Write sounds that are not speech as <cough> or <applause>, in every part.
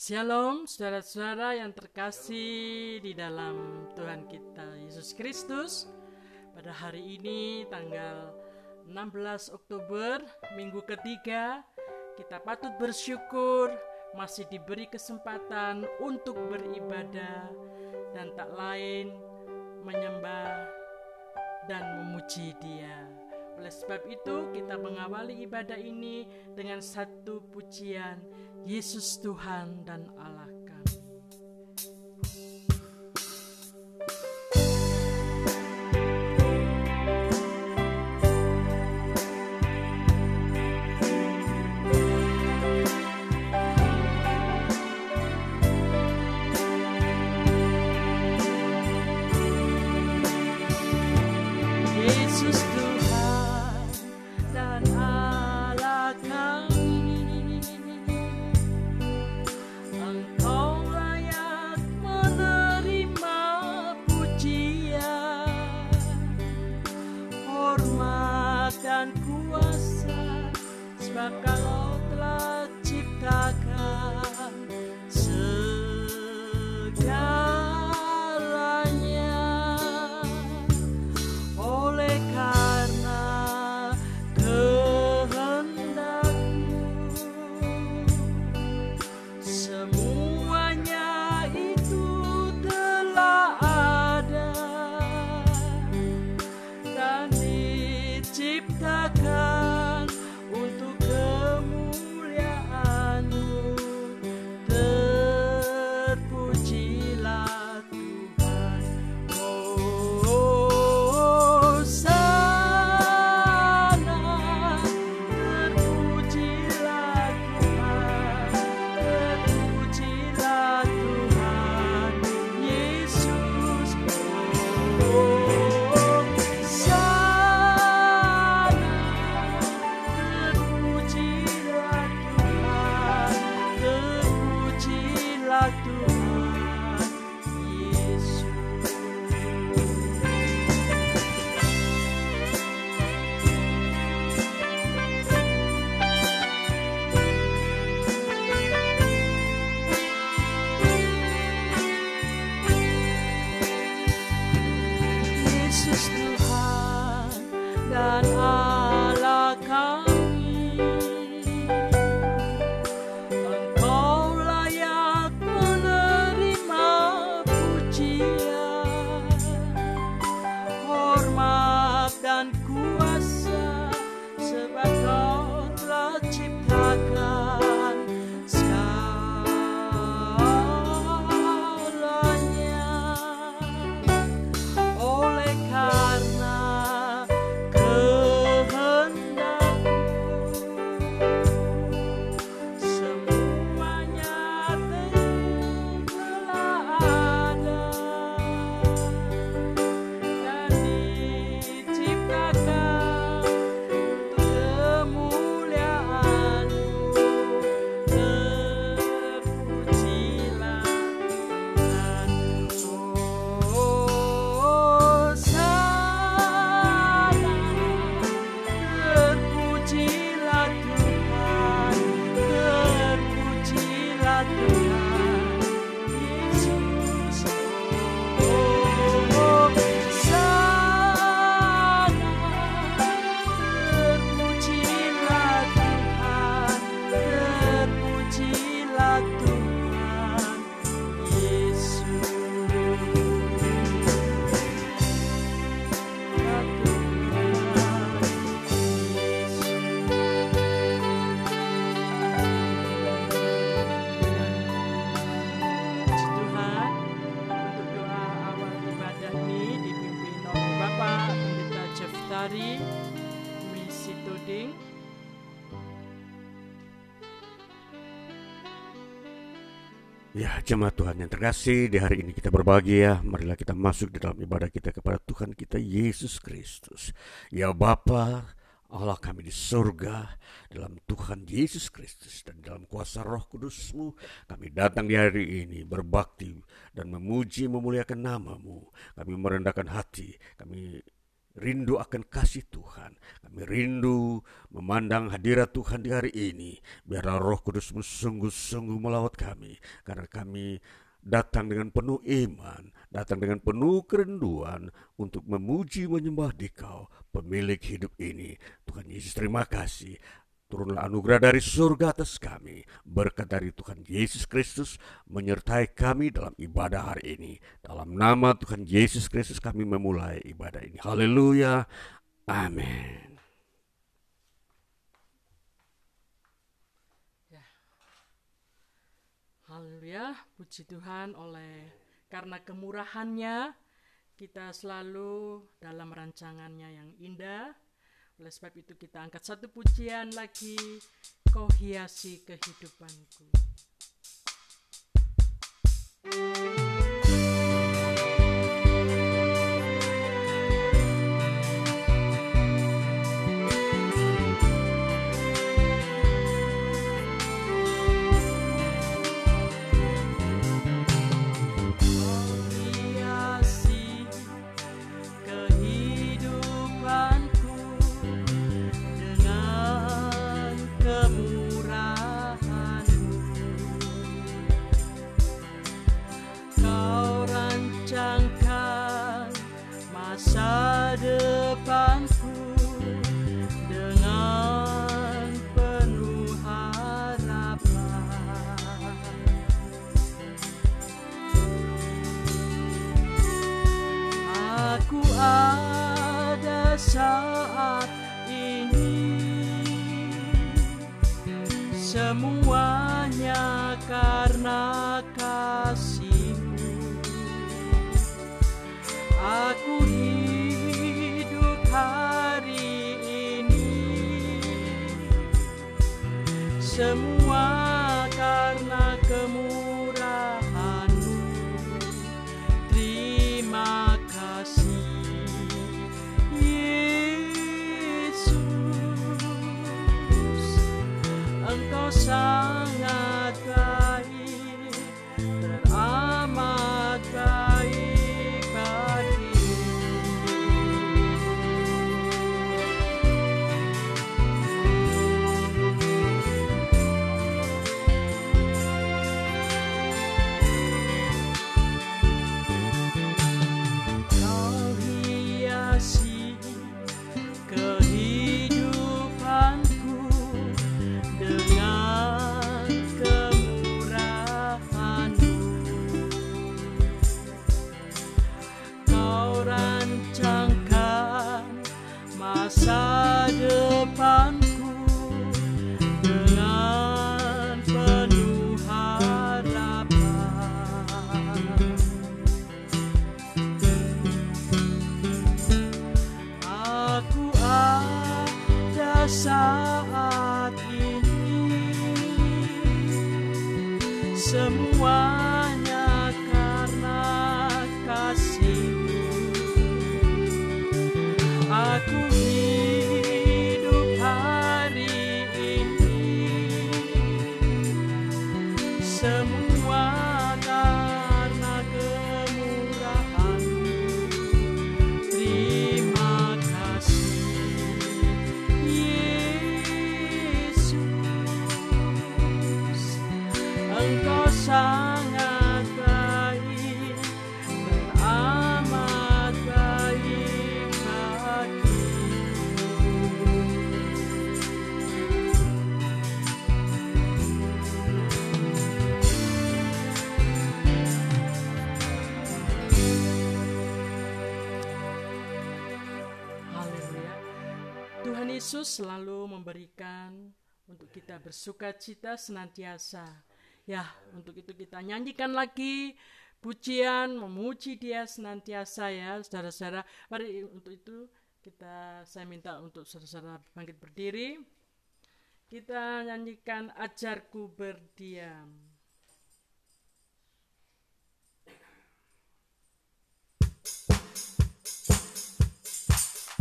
Shalom saudara-saudara yang terkasih di dalam Tuhan kita Yesus Kristus. Pada hari ini tanggal 16 Oktober minggu ketiga Kita patut bersyukur masih diberi kesempatan untuk beribadah Dan tak lain menyembah dan memuji dia. Oleh sebab itu, kita mengawali ibadah ini dengan satu pujian Yesus Tuhan dan Allah Tari Misi Tuding Ya, jemaat Tuhan yang terkasih, di hari ini kita berbahagia. Marilah kita masuk di dalam ibadah kita kepada Tuhan kita Yesus Kristus. Ya Bapa, Allah kami di surga, dalam Tuhan Yesus Kristus dan dalam kuasa roh kudusmu, kami datang di hari ini berbakti dan memuji memuliakan namamu. Kami merendahkan hati, kami rindu akan kasih Tuhan. Kami rindu memandang hadirat Tuhan di hari ini. Biarlah roh kudusmu sungguh-sungguh melawat kami. Karena kami datang dengan penuh iman, datang dengan penuh kerinduan untuk memuji menyembah dikau, pemilik hidup ini. Tuhan Yesus terima kasih Turunlah anugerah dari surga atas kami. Berkat dari Tuhan Yesus Kristus menyertai kami dalam ibadah hari ini. Dalam nama Tuhan Yesus Kristus kami memulai ibadah ini. Haleluya. Amin. Ya. Haleluya, puji Tuhan oleh karena kemurahannya kita selalu dalam rancangannya yang indah oleh sebab itu kita angkat satu pujian lagi, kau hiasi kehidupanku. karena Yesus selalu memberikan untuk kita bersuka cita senantiasa. Ya, untuk itu kita nyanyikan lagi pujian, memuji dia senantiasa ya, saudara-saudara. Mari untuk itu kita saya minta untuk saudara-saudara bangkit berdiri. Kita nyanyikan ajarku berdiam.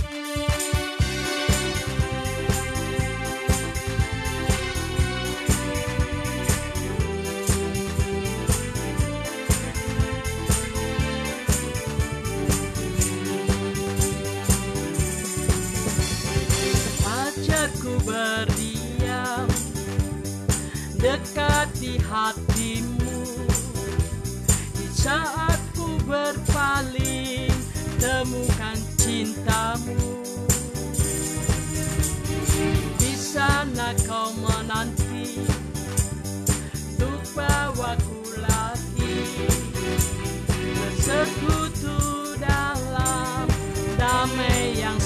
Thank you. berdiam dekat di hatimu. Di saat ku berpaling temukan cintamu. Di sana kau menanti untuk bawaku lagi. Bersekutu dalam damai yang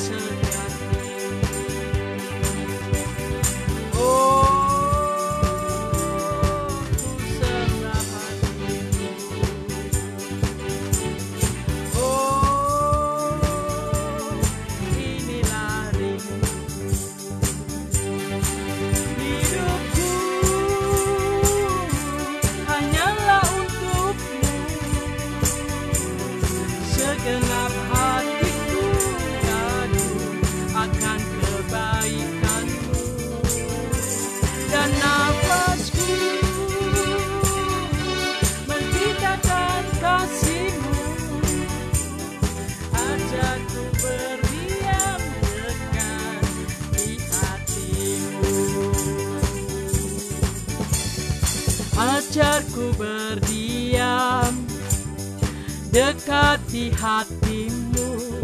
dekat di hatimu.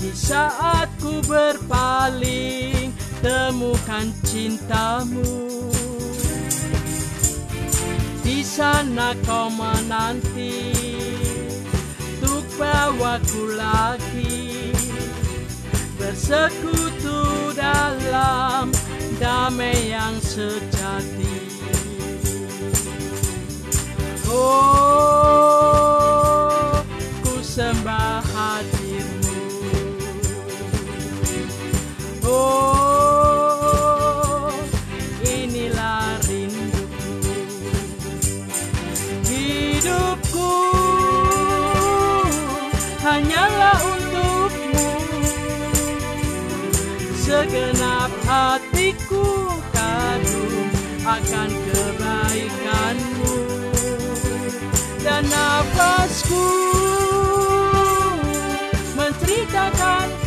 Di saat ku berpaling temukan cintamu. Di sana kau menanti Untuk bawaku lagi. Bersekutu dalam damai yang sejati. Oh, sembah hadirmu Oh, inilah rinduku. Hidupku hanyalah untukmu. Segenap hatiku kagum akan kebaikanmu. Dan nafasku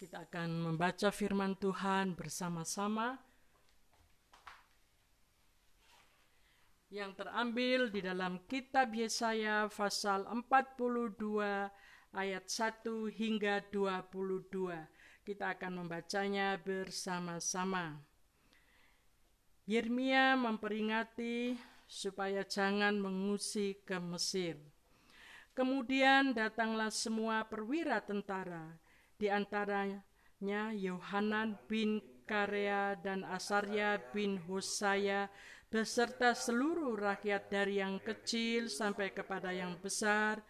Kita akan membaca firman Tuhan bersama-sama yang terambil di dalam kitab Yesaya pasal 42 ayat 1 hingga 22. Kita akan membacanya bersama-sama. Yeremia memperingati supaya jangan mengungsi ke Mesir. Kemudian datanglah semua perwira tentara, di antaranya Yohanan bin Karea dan Asarya bin Hosaya beserta seluruh rakyat dari yang kecil sampai kepada yang besar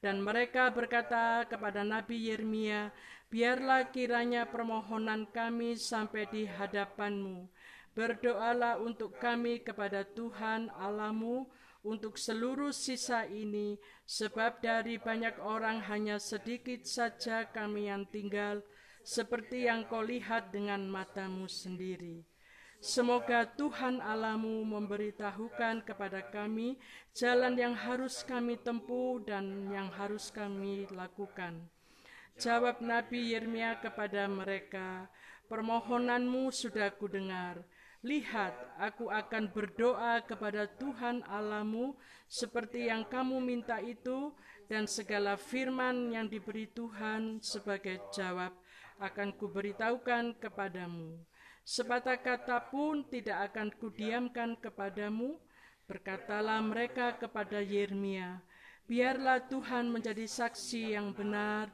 dan mereka berkata kepada Nabi Yeremia, biarlah kiranya permohonan kami sampai di hadapanmu. Berdoalah untuk kami kepada Tuhan Allahmu untuk seluruh sisa ini, sebab dari banyak orang hanya sedikit saja kami yang tinggal, seperti yang kau lihat dengan matamu sendiri. Semoga Tuhan Allahmu memberitahukan kepada kami jalan yang harus kami tempuh dan yang harus kami lakukan. Jawab Nabi Yeremia kepada mereka, permohonanmu sudah kudengar. Lihat, aku akan berdoa kepada Tuhan Allahmu seperti yang kamu minta itu dan segala firman yang diberi Tuhan sebagai jawab akan kuberitahukan kepadamu. Sepatah kata pun tidak akan kudiamkan kepadamu. Berkatalah mereka kepada Yeremia, biarlah Tuhan menjadi saksi yang benar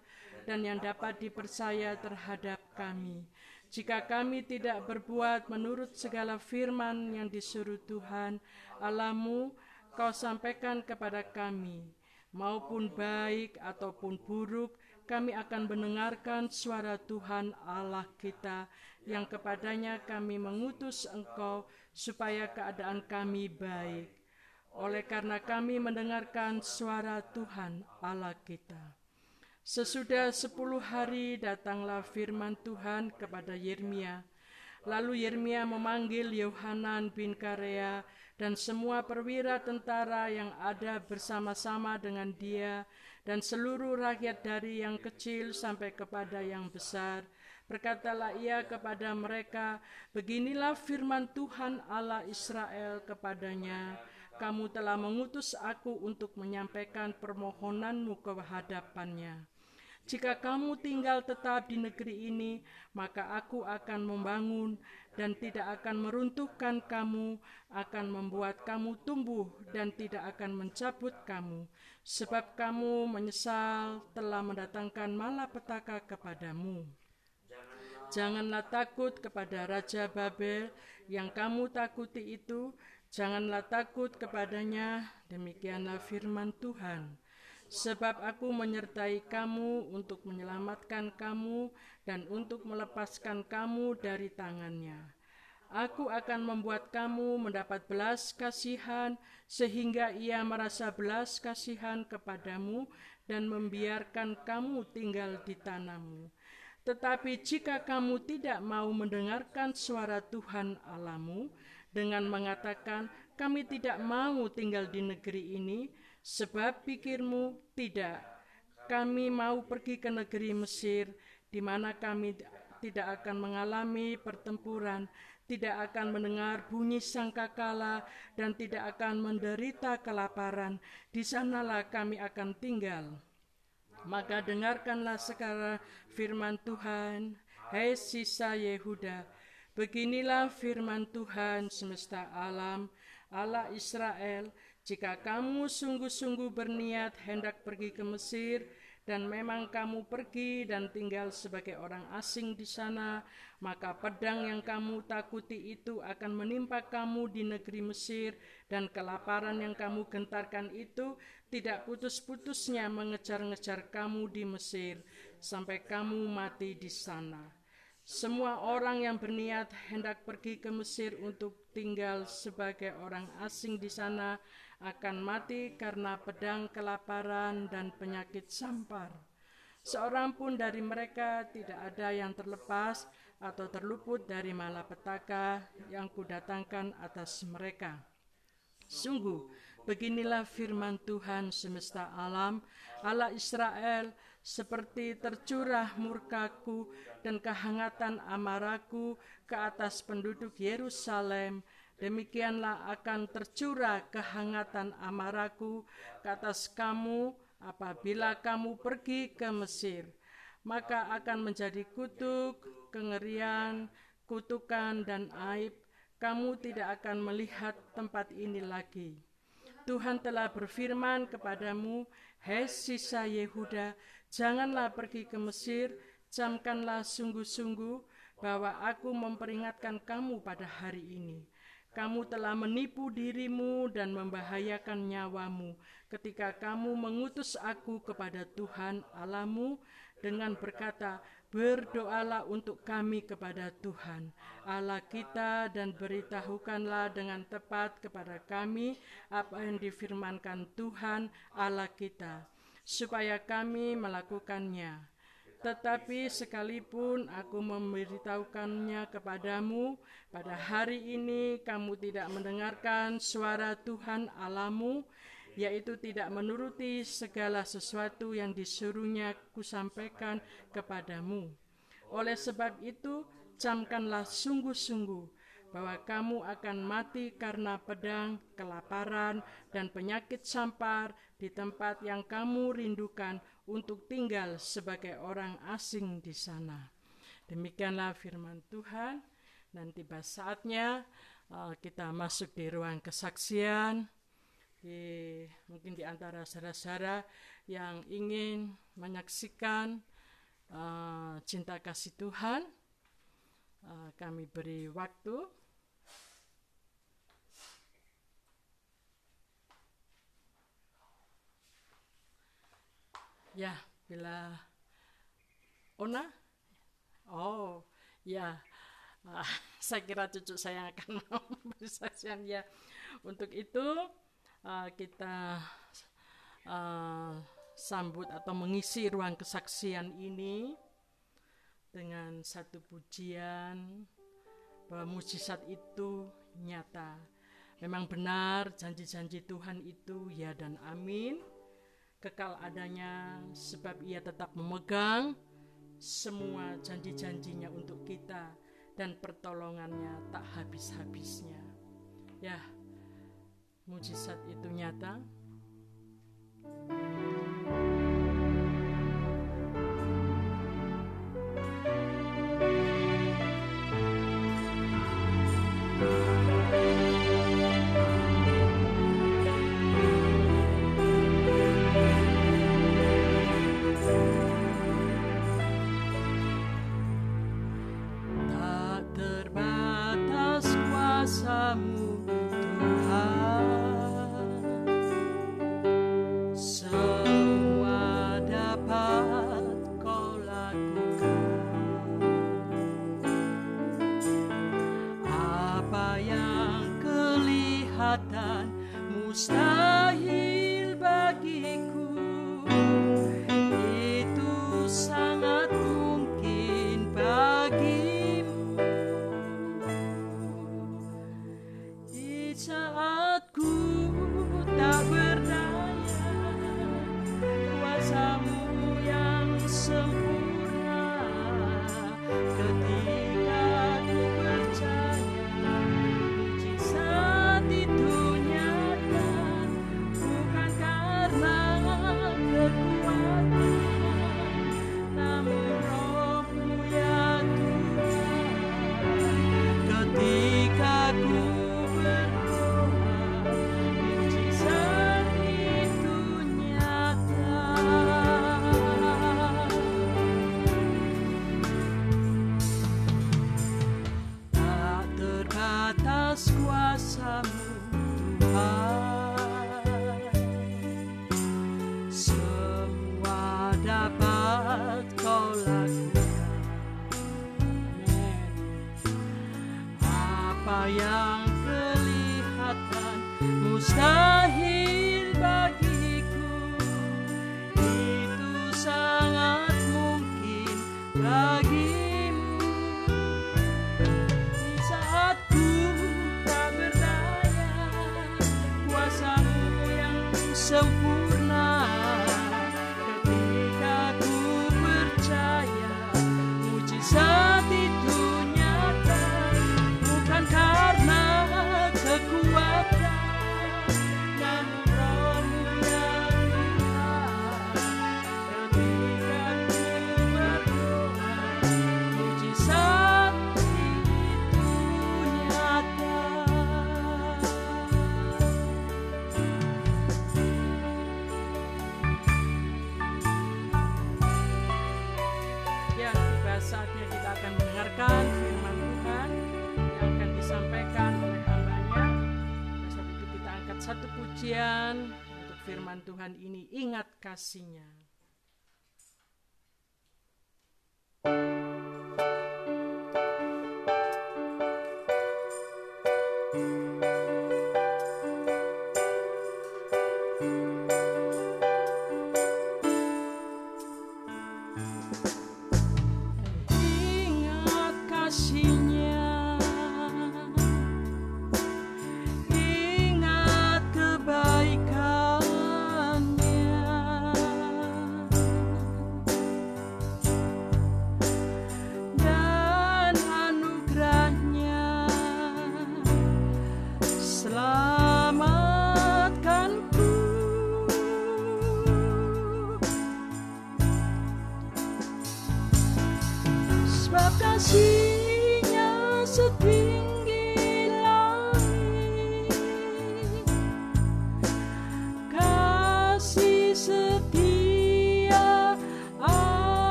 dan yang dapat dipercaya terhadap kami. Jika kami tidak berbuat menurut segala firman yang disuruh Tuhan Allahmu, kau sampaikan kepada kami, maupun baik ataupun buruk, kami akan mendengarkan suara Tuhan Allah kita yang kepadanya kami mengutus engkau supaya keadaan kami baik. oleh karena kami mendengarkan suara Tuhan Allah kita. Sesudah sepuluh hari datanglah firman Tuhan kepada Yeremia. Lalu Yeremia memanggil Yohanan bin Karea dan semua perwira tentara yang ada bersama-sama dengan dia dan seluruh rakyat dari yang kecil sampai kepada yang besar. Berkatalah ia kepada mereka, Beginilah firman Tuhan Allah Israel kepadanya, Kamu telah mengutus aku untuk menyampaikan permohonanmu ke hadapannya. Jika kamu tinggal tetap di negeri ini, maka aku akan membangun dan tidak akan meruntuhkan kamu, akan membuat kamu tumbuh dan tidak akan mencabut kamu, sebab kamu menyesal telah mendatangkan malapetaka kepadamu. Janganlah takut kepada Raja Babel yang kamu takuti itu, janganlah takut kepadanya, demikianlah firman Tuhan Sebab aku menyertai kamu untuk menyelamatkan kamu dan untuk melepaskan kamu dari tangannya. Aku akan membuat kamu mendapat belas kasihan sehingga ia merasa belas kasihan kepadamu dan membiarkan kamu tinggal di tanahmu. Tetapi jika kamu tidak mau mendengarkan suara Tuhan Alamu dengan mengatakan, "Kami tidak mau tinggal di negeri ini," Sebab pikirmu tidak, kami mau pergi ke negeri Mesir, di mana kami tidak akan mengalami pertempuran, tidak akan mendengar bunyi sangkakala, dan tidak akan menderita kelaparan. Di sanalah kami akan tinggal. Maka dengarkanlah sekarang firman Tuhan, Hai sisa Yehuda, beginilah firman Tuhan semesta alam, Allah Israel, jika kamu sungguh-sungguh berniat hendak pergi ke Mesir, dan memang kamu pergi dan tinggal sebagai orang asing di sana, maka pedang yang kamu takuti itu akan menimpa kamu di negeri Mesir, dan kelaparan yang kamu gentarkan itu tidak putus-putusnya mengejar-ngejar kamu di Mesir, sampai kamu mati di sana. Semua orang yang berniat hendak pergi ke Mesir untuk tinggal sebagai orang asing di sana akan mati karena pedang kelaparan dan penyakit sampar. Seorang pun dari mereka tidak ada yang terlepas atau terluput dari malapetaka yang kudatangkan atas mereka. Sungguh, beginilah firman Tuhan semesta alam, Allah Israel, seperti tercurah murkaku dan kehangatan amaraku ke atas penduduk Yerusalem, Demikianlah akan tercurah kehangatan amarahku ke atas kamu apabila kamu pergi ke Mesir. Maka akan menjadi kutuk, kengerian, kutukan, dan aib. Kamu tidak akan melihat tempat ini lagi. Tuhan telah berfirman kepadamu, Hei sisa Yehuda, janganlah pergi ke Mesir, camkanlah sungguh-sungguh bahwa aku memperingatkan kamu pada hari ini kamu telah menipu dirimu dan membahayakan nyawamu. Ketika kamu mengutus aku kepada Tuhan Alamu dengan berkata, Berdoalah untuk kami kepada Tuhan. Allah kita dan beritahukanlah dengan tepat kepada kami apa yang difirmankan Tuhan Allah kita, supaya kami melakukannya tetapi sekalipun aku memberitahukannya kepadamu, pada hari ini kamu tidak mendengarkan suara Tuhan Alamu, yaitu tidak menuruti segala sesuatu yang disuruhnya kusampaikan kepadamu. Oleh sebab itu, camkanlah sungguh-sungguh bahwa kamu akan mati karena pedang, kelaparan, dan penyakit sampar di tempat yang kamu rindukan untuk tinggal sebagai orang asing di sana. Demikianlah firman Tuhan. Dan tiba saatnya uh, kita masuk di ruang kesaksian. Di, mungkin di antara saudara-saudara yang ingin menyaksikan uh, cinta kasih Tuhan, uh, kami beri waktu Ya, bila Ona? Oh, ya. Uh, <laughs> saya kira cucu saya akan <laughs> mau bersaksian ya. Untuk itu uh, kita uh, sambut atau mengisi ruang kesaksian ini dengan satu pujian bahwa mujizat itu nyata. Memang benar janji-janji Tuhan itu ya dan amin. Kekal adanya sebab ia tetap memegang semua janji-janjinya untuk kita dan pertolongannya tak habis-habisnya. Ya, mujizat itu nyata. Cassinha.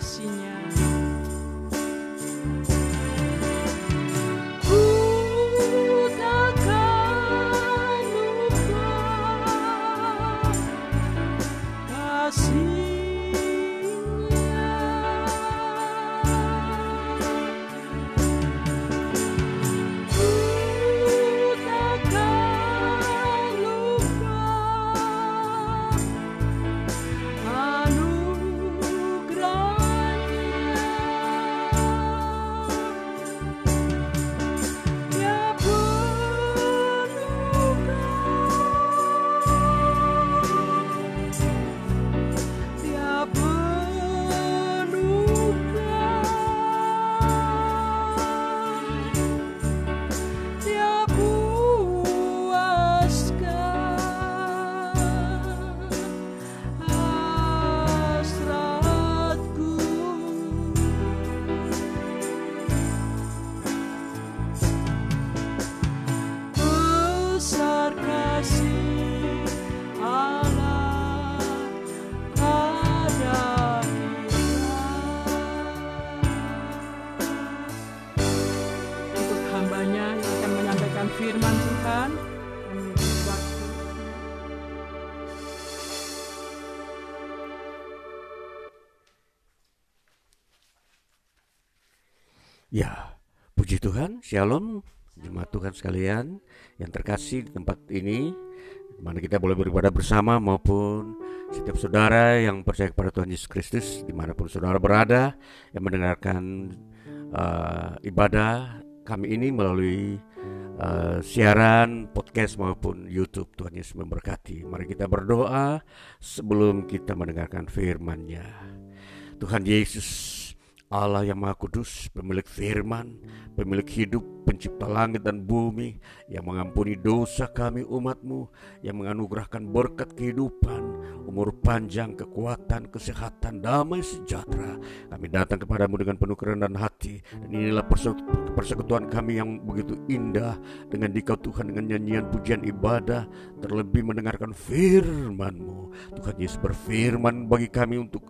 осеняет. Tuhan, Shalom, jemaat Tuhan sekalian yang terkasih di tempat ini, mana kita boleh beribadah bersama maupun setiap saudara yang percaya kepada Tuhan Yesus Kristus di mana pun saudara berada yang mendengarkan uh, ibadah kami ini melalui uh, siaran, podcast maupun YouTube. Tuhan Yesus memberkati. Mari kita berdoa sebelum kita mendengarkan firman-Nya. Tuhan Yesus Allah yang Maha Kudus, pemilik firman, pemilik hidup, pencipta langit dan bumi, yang mengampuni dosa kami umatmu, yang menganugerahkan berkat kehidupan, umur panjang, kekuatan, kesehatan, damai sejahtera. Kami datang kepadamu dengan penuh kerendahan hati, dan inilah persekutuan kami yang begitu indah dengan dikau Tuhan dengan nyanyian pujian ibadah, terlebih mendengarkan firman-Mu. Tuhan Yesus berfirman bagi kami untuk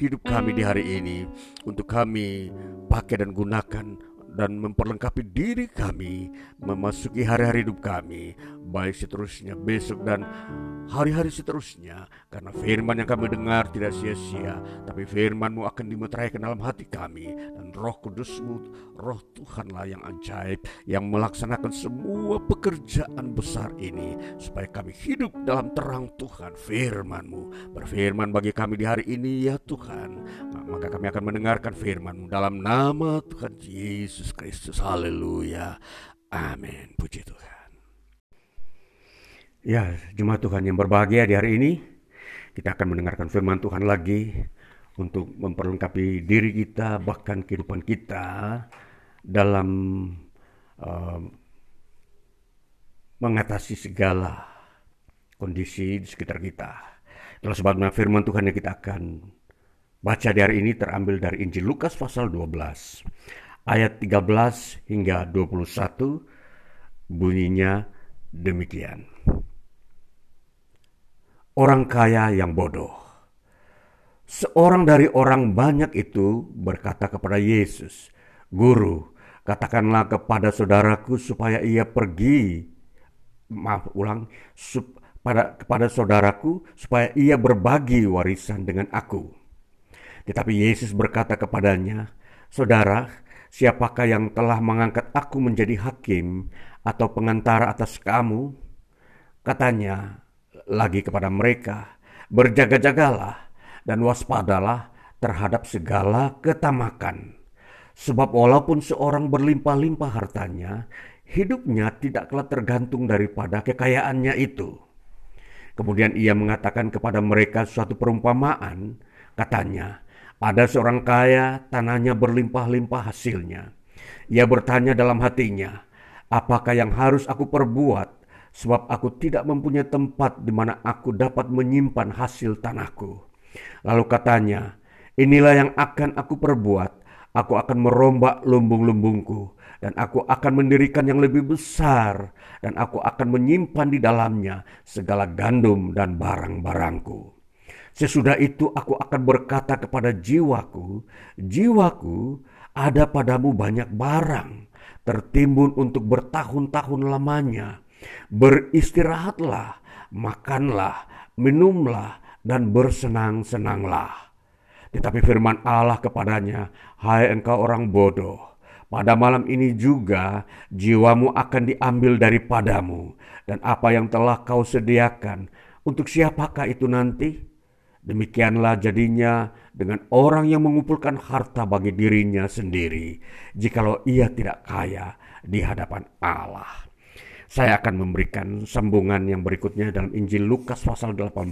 hidup kami di hari ini untuk kami pakai dan gunakan dan memperlengkapi diri kami memasuki hari-hari hidup kami baik seterusnya besok dan hari-hari seterusnya. Karena firman yang kami dengar tidak sia-sia tapi firmanmu akan dimeterai ke dalam hati kami. Dan roh kudusmu roh Tuhanlah yang ajaib yang melaksanakan semua pekerjaan besar ini supaya kami hidup dalam terang Tuhan firmanmu. Berfirman bagi kami di hari ini ya Tuhan. Maka kami akan mendengarkan firmanmu dalam nama Tuhan Yesus Kristus. Haleluya. Amin. Puji Tuhan. Ya, jemaat Tuhan yang berbahagia di hari ini, kita akan mendengarkan firman Tuhan lagi untuk memperlengkapi diri kita, bahkan kehidupan kita dalam uh, mengatasi segala kondisi di sekitar kita. Itulah sebabnya firman Tuhan yang kita akan baca di hari ini terambil dari Injil Lukas pasal 12 ayat 13 hingga 21 bunyinya demikian orang kaya yang bodoh. Seorang dari orang banyak itu berkata kepada Yesus, "Guru, katakanlah kepada saudaraku supaya ia pergi." Maaf, ulang, sup, pada kepada saudaraku supaya ia berbagi warisan dengan aku. Tetapi Yesus berkata kepadanya, "Saudara, siapakah yang telah mengangkat aku menjadi hakim atau pengantara atas kamu?" Katanya, lagi kepada mereka, berjaga-jagalah dan waspadalah terhadap segala ketamakan. Sebab walaupun seorang berlimpah-limpah hartanya, hidupnya tidaklah tergantung daripada kekayaannya itu. Kemudian ia mengatakan kepada mereka suatu perumpamaan, katanya, ada seorang kaya, tanahnya berlimpah-limpah hasilnya. Ia bertanya dalam hatinya, apakah yang harus aku perbuat sebab aku tidak mempunyai tempat di mana aku dapat menyimpan hasil tanahku. Lalu katanya, inilah yang akan aku perbuat, aku akan merombak lumbung-lumbungku, dan aku akan mendirikan yang lebih besar, dan aku akan menyimpan di dalamnya segala gandum dan barang-barangku. Sesudah itu aku akan berkata kepada jiwaku, jiwaku ada padamu banyak barang tertimbun untuk bertahun-tahun lamanya. Beristirahatlah, makanlah, minumlah, dan bersenang-senanglah. Tetapi firman Allah kepadanya, Hai engkau orang bodoh, pada malam ini juga jiwamu akan diambil daripadamu, dan apa yang telah kau sediakan, untuk siapakah itu nanti? Demikianlah jadinya dengan orang yang mengumpulkan harta bagi dirinya sendiri, jikalau ia tidak kaya di hadapan Allah. Saya akan memberikan sambungan yang berikutnya dalam Injil Lukas pasal 18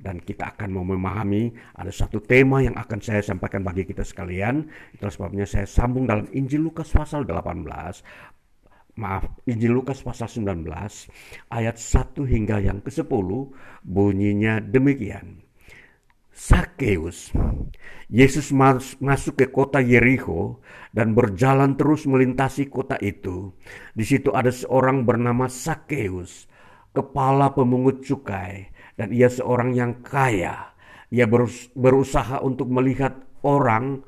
dan kita akan mau memahami ada satu tema yang akan saya sampaikan bagi kita sekalian. Itulah sebabnya saya sambung dalam Injil Lukas pasal 18 maaf Injil Lukas pasal 19 ayat 1 hingga yang ke-10 bunyinya demikian. Sakeus. Yesus masuk ke kota Yeriko dan berjalan terus melintasi kota itu. Di situ ada seorang bernama Sakeus, kepala pemungut cukai, dan ia seorang yang kaya. Ia berusaha untuk melihat orang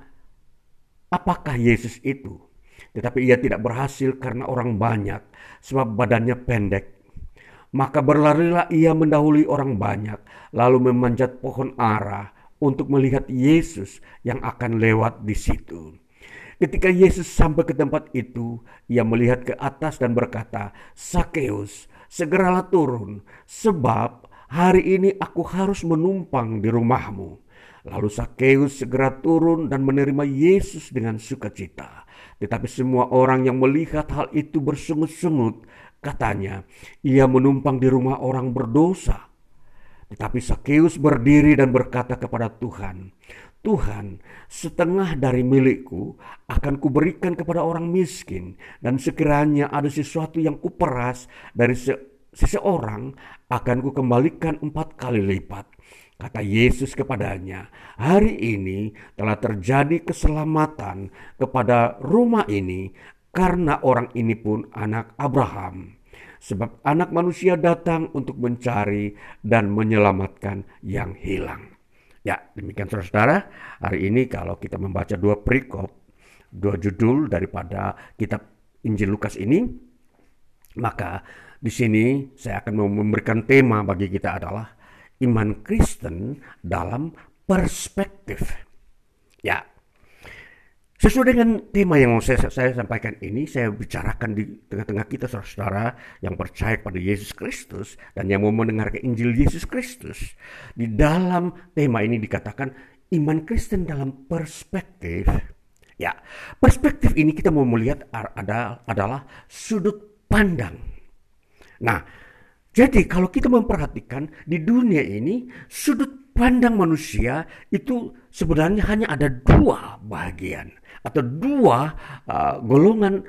apakah Yesus itu. Tetapi ia tidak berhasil karena orang banyak, sebab badannya pendek maka berlarilah ia mendahului orang banyak, lalu memanjat pohon ara untuk melihat Yesus yang akan lewat di situ. Ketika Yesus sampai ke tempat itu, ia melihat ke atas dan berkata, Sakeus, segeralah turun, sebab hari ini aku harus menumpang di rumahmu. Lalu Sakeus segera turun dan menerima Yesus dengan sukacita. Tetapi semua orang yang melihat hal itu bersungut-sungut Katanya, ia menumpang di rumah orang berdosa. Tetapi Sakeus berdiri dan berkata kepada Tuhan, Tuhan, setengah dari milikku akan kuberikan kepada orang miskin, dan sekiranya ada sesuatu yang kuperas dari se seseorang, akan kukembalikan empat kali lipat. Kata Yesus kepadanya, hari ini telah terjadi keselamatan kepada rumah ini karena orang ini pun anak Abraham. Sebab anak manusia datang untuk mencari dan menyelamatkan yang hilang. Ya, demikian saudara-saudara. Hari ini kalau kita membaca dua perikop, dua judul daripada kitab Injil Lukas ini, maka di sini saya akan memberikan tema bagi kita adalah iman Kristen dalam perspektif. Ya, Sesuai dengan tema yang saya, saya sampaikan ini, saya bicarakan di tengah-tengah kita saudara-saudara yang percaya pada Yesus Kristus dan yang mau mendengarkan Injil Yesus Kristus. Di dalam tema ini dikatakan iman Kristen dalam perspektif. Ya, perspektif ini kita mau melihat ada, adalah sudut pandang. Nah, jadi kalau kita memperhatikan di dunia ini sudut pandang manusia itu sebenarnya hanya ada dua bagian atau dua uh, golongan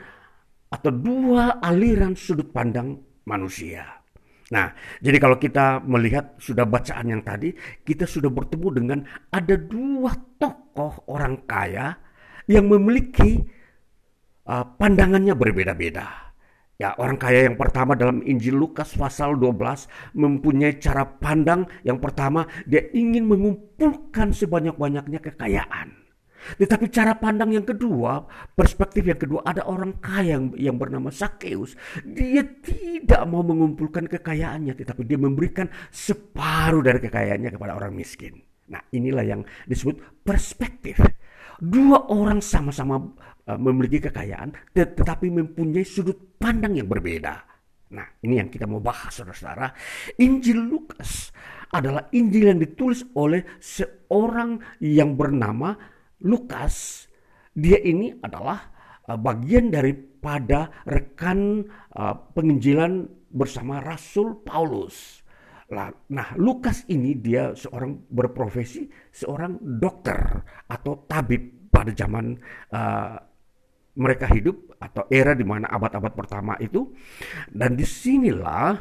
atau dua aliran sudut pandang manusia. Nah, jadi kalau kita melihat sudah bacaan yang tadi, kita sudah bertemu dengan ada dua tokoh orang kaya yang memiliki uh, pandangannya berbeda-beda. Ya, orang kaya yang pertama dalam Injil Lukas pasal 12 mempunyai cara pandang yang pertama dia ingin mengumpulkan sebanyak-banyaknya kekayaan. Tetapi cara pandang yang kedua, perspektif yang kedua, ada orang kaya yang, yang bernama Sakeus. Dia tidak mau mengumpulkan kekayaannya, tetapi dia memberikan separuh dari kekayaannya kepada orang miskin. Nah inilah yang disebut perspektif. Dua orang sama-sama memiliki kekayaan, tetapi mempunyai sudut pandang yang berbeda. Nah ini yang kita mau bahas saudara-saudara. Injil Lukas adalah Injil yang ditulis oleh seorang yang bernama Lukas dia ini adalah uh, bagian daripada rekan uh, penginjilan bersama Rasul Paulus. Nah, Lukas ini dia seorang berprofesi seorang dokter atau tabib pada zaman mereka hidup atau era di mana abad-abad pertama itu. Dan di sinilah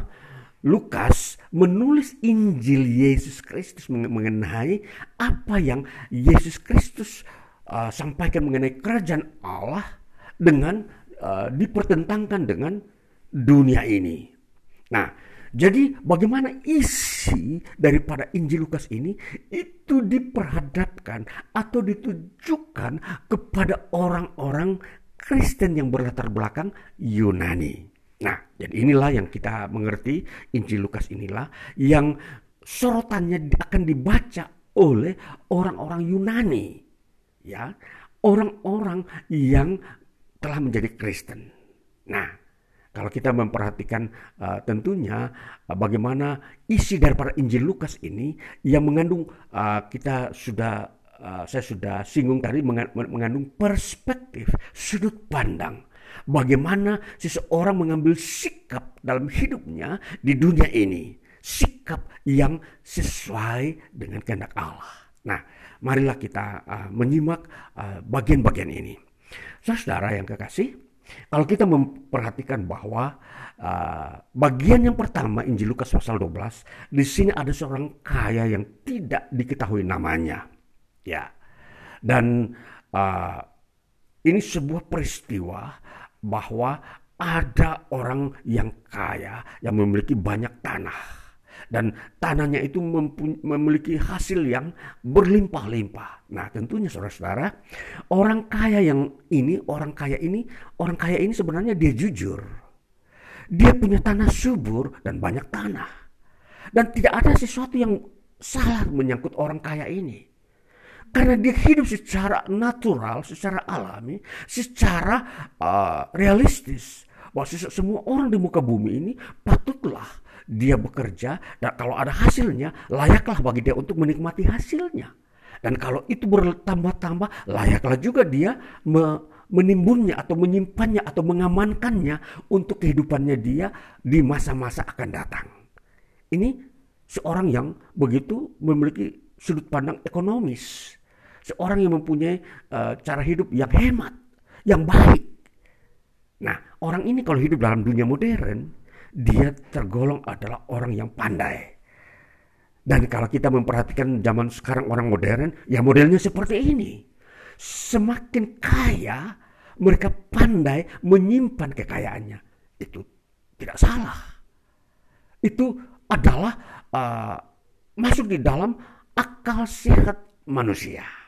Lukas menulis Injil Yesus Kristus mengenai apa yang Yesus Kristus uh, sampaikan mengenai kerajaan Allah dengan uh, dipertentangkan dengan dunia ini. Nah, jadi bagaimana isi daripada Injil Lukas ini itu diperhadapkan atau ditujukan kepada orang-orang Kristen yang berlatar belakang Yunani. Nah, jadi inilah yang kita mengerti Injil Lukas inilah yang sorotannya akan dibaca oleh orang-orang Yunani. Ya, orang-orang yang telah menjadi Kristen. Nah, kalau kita memperhatikan uh, tentunya uh, bagaimana isi daripada Injil Lukas ini yang mengandung uh, kita sudah uh, saya sudah singgung tadi mengandung perspektif sudut pandang bagaimana seseorang mengambil sikap dalam hidupnya di dunia ini sikap yang sesuai dengan kehendak Allah. Nah, marilah kita uh, menyimak bagian-bagian uh, ini. Saudara yang kekasih, kalau kita memperhatikan bahwa uh, bagian yang pertama Injil Lukas pasal 12, di sini ada seorang kaya yang tidak diketahui namanya. Ya. Dan uh, ini sebuah peristiwa bahwa ada orang yang kaya yang memiliki banyak tanah dan tanahnya itu memiliki hasil yang berlimpah-limpah. Nah, tentunya saudara-saudara, orang kaya yang ini, orang kaya ini, orang kaya ini sebenarnya dia jujur. Dia punya tanah subur dan banyak tanah. Dan tidak ada sesuatu yang salah menyangkut orang kaya ini. Karena dia hidup secara natural, secara alami, secara uh, realistis. Bahwa semua orang di muka bumi ini patutlah dia bekerja dan kalau ada hasilnya layaklah bagi dia untuk menikmati hasilnya. Dan kalau itu bertambah-tambah layaklah juga dia me menimbunnya atau menyimpannya atau mengamankannya untuk kehidupannya dia di masa-masa akan datang. Ini seorang yang begitu memiliki sudut pandang ekonomis. Seorang yang mempunyai uh, cara hidup yang hemat, yang baik. Nah, orang ini kalau hidup dalam dunia modern, dia tergolong adalah orang yang pandai. Dan kalau kita memperhatikan zaman sekarang orang modern, ya modelnya seperti ini. Semakin kaya, mereka pandai menyimpan kekayaannya. Itu tidak salah. Itu adalah uh, masuk di dalam akal sehat manusia.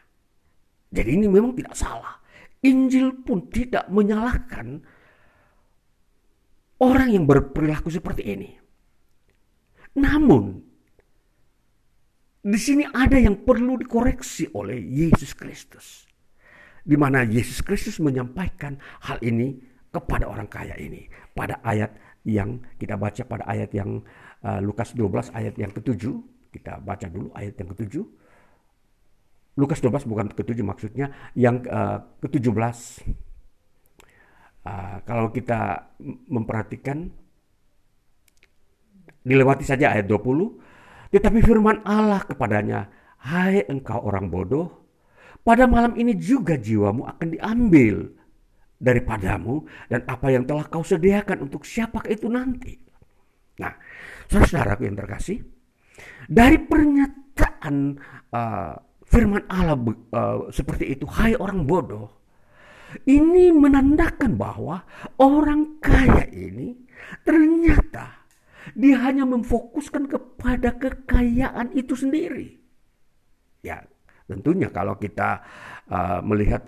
Jadi ini memang tidak salah. Injil pun tidak menyalahkan orang yang berperilaku seperti ini. Namun, di sini ada yang perlu dikoreksi oleh Yesus Kristus. Di mana Yesus Kristus menyampaikan hal ini kepada orang kaya ini. Pada ayat yang kita baca pada ayat yang uh, Lukas 12 ayat yang ketujuh. Kita baca dulu ayat yang ketujuh. Lukas 12 bukan ketujuh maksudnya yang uh, ke-17 Uh, kalau kita memperhatikan dilewati saja ayat 20 tetapi firman Allah kepadanya hai engkau orang bodoh pada malam ini juga jiwamu akan diambil daripadamu dan apa yang telah kau sediakan untuk siapa itu nanti. Nah saudara yang terkasih dari pernyataan uh, firman Allah uh, seperti itu hai orang bodoh ini menandakan bahwa orang kaya ini ternyata dia hanya memfokuskan kepada kekayaan itu sendiri. Ya, tentunya kalau kita uh, melihat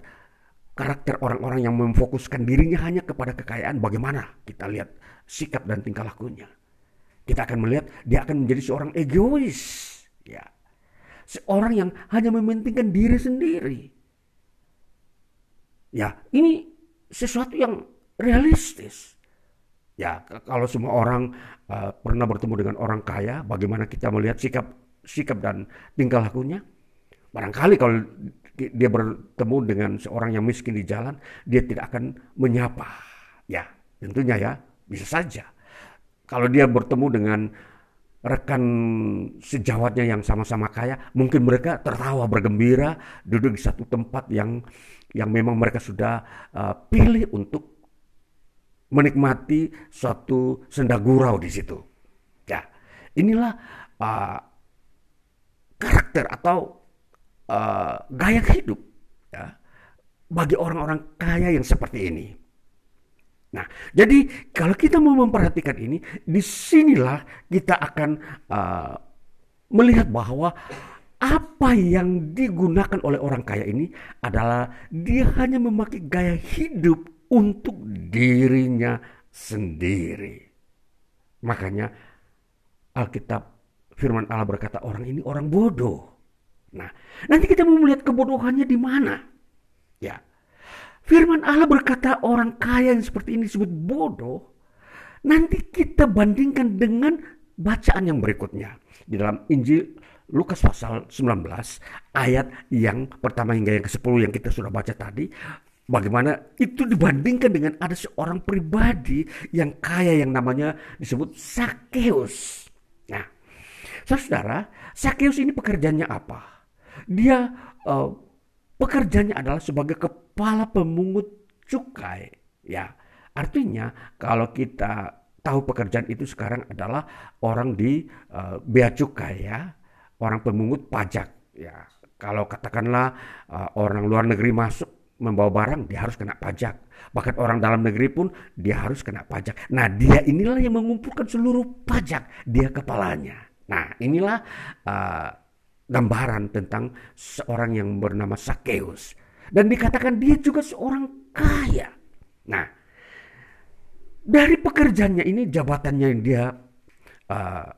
karakter orang-orang yang memfokuskan dirinya hanya kepada kekayaan, bagaimana kita lihat sikap dan tingkah lakunya. Kita akan melihat dia akan menjadi seorang egois, ya, seorang yang hanya mementingkan diri sendiri. Ya, ini sesuatu yang realistis. Ya, kalau semua orang uh, pernah bertemu dengan orang kaya, bagaimana kita melihat sikap sikap dan tingkah lakunya? Barangkali kalau dia bertemu dengan seorang yang miskin di jalan, dia tidak akan menyapa. Ya, tentunya ya, bisa saja. Kalau dia bertemu dengan rekan sejawatnya yang sama-sama kaya, mungkin mereka tertawa bergembira duduk di satu tempat yang yang memang mereka sudah uh, pilih untuk menikmati suatu senda gurau di situ. Ya, inilah uh, karakter atau uh, gaya hidup ya, bagi orang-orang kaya yang seperti ini. Nah, jadi kalau kita mau memperhatikan ini, di sinilah kita akan uh, melihat bahwa apa yang digunakan oleh orang kaya ini adalah dia hanya memakai gaya hidup untuk dirinya sendiri. Makanya Alkitab firman Allah berkata orang ini orang bodoh. Nah, nanti kita mau melihat kebodohannya di mana. Ya. Firman Allah berkata orang kaya yang seperti ini disebut bodoh. Nanti kita bandingkan dengan bacaan yang berikutnya. Di dalam Injil Lukas pasal 19 ayat yang pertama hingga yang ke-10 yang kita sudah baca tadi. Bagaimana itu dibandingkan dengan ada seorang pribadi yang kaya yang namanya disebut Sakeus. Nah, saudara, Sakeus ini pekerjaannya apa? Dia uh, pekerjaannya adalah sebagai kepala pemungut cukai. Ya, artinya kalau kita tahu pekerjaan itu sekarang adalah orang di uh, bea cukai ya, orang pemungut pajak ya. Kalau katakanlah uh, orang luar negeri masuk membawa barang dia harus kena pajak. Bahkan orang dalam negeri pun dia harus kena pajak. Nah, dia inilah yang mengumpulkan seluruh pajak, dia kepalanya. Nah, inilah uh, gambaran tentang seorang yang bernama Sakeus. Dan dikatakan dia juga seorang kaya. Nah, dari pekerjaannya ini, jabatannya yang dia uh,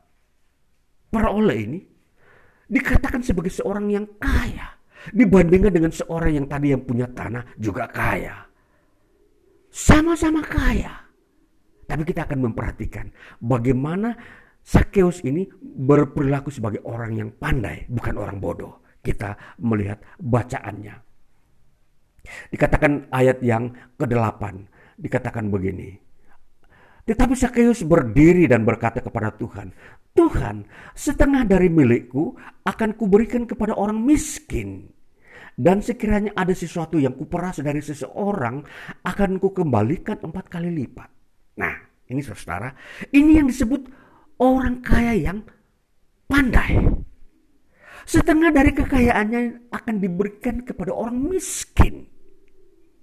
peroleh ini, dikatakan sebagai seorang yang kaya. Dibandingkan dengan seorang yang tadi yang punya tanah juga kaya. Sama-sama kaya. Tapi kita akan memperhatikan bagaimana Sakeus ini berperilaku sebagai orang yang pandai, bukan orang bodoh. Kita melihat bacaannya. Dikatakan ayat yang ke-8, dikatakan begini. Tetapi Sakeus berdiri dan berkata kepada Tuhan, Tuhan, setengah dari milikku akan kuberikan kepada orang miskin. Dan sekiranya ada sesuatu yang kuperas dari seseorang, akan kukembalikan empat kali lipat. Nah, ini saudara, ini yang disebut orang kaya yang pandai. Setengah dari kekayaannya akan diberikan kepada orang miskin.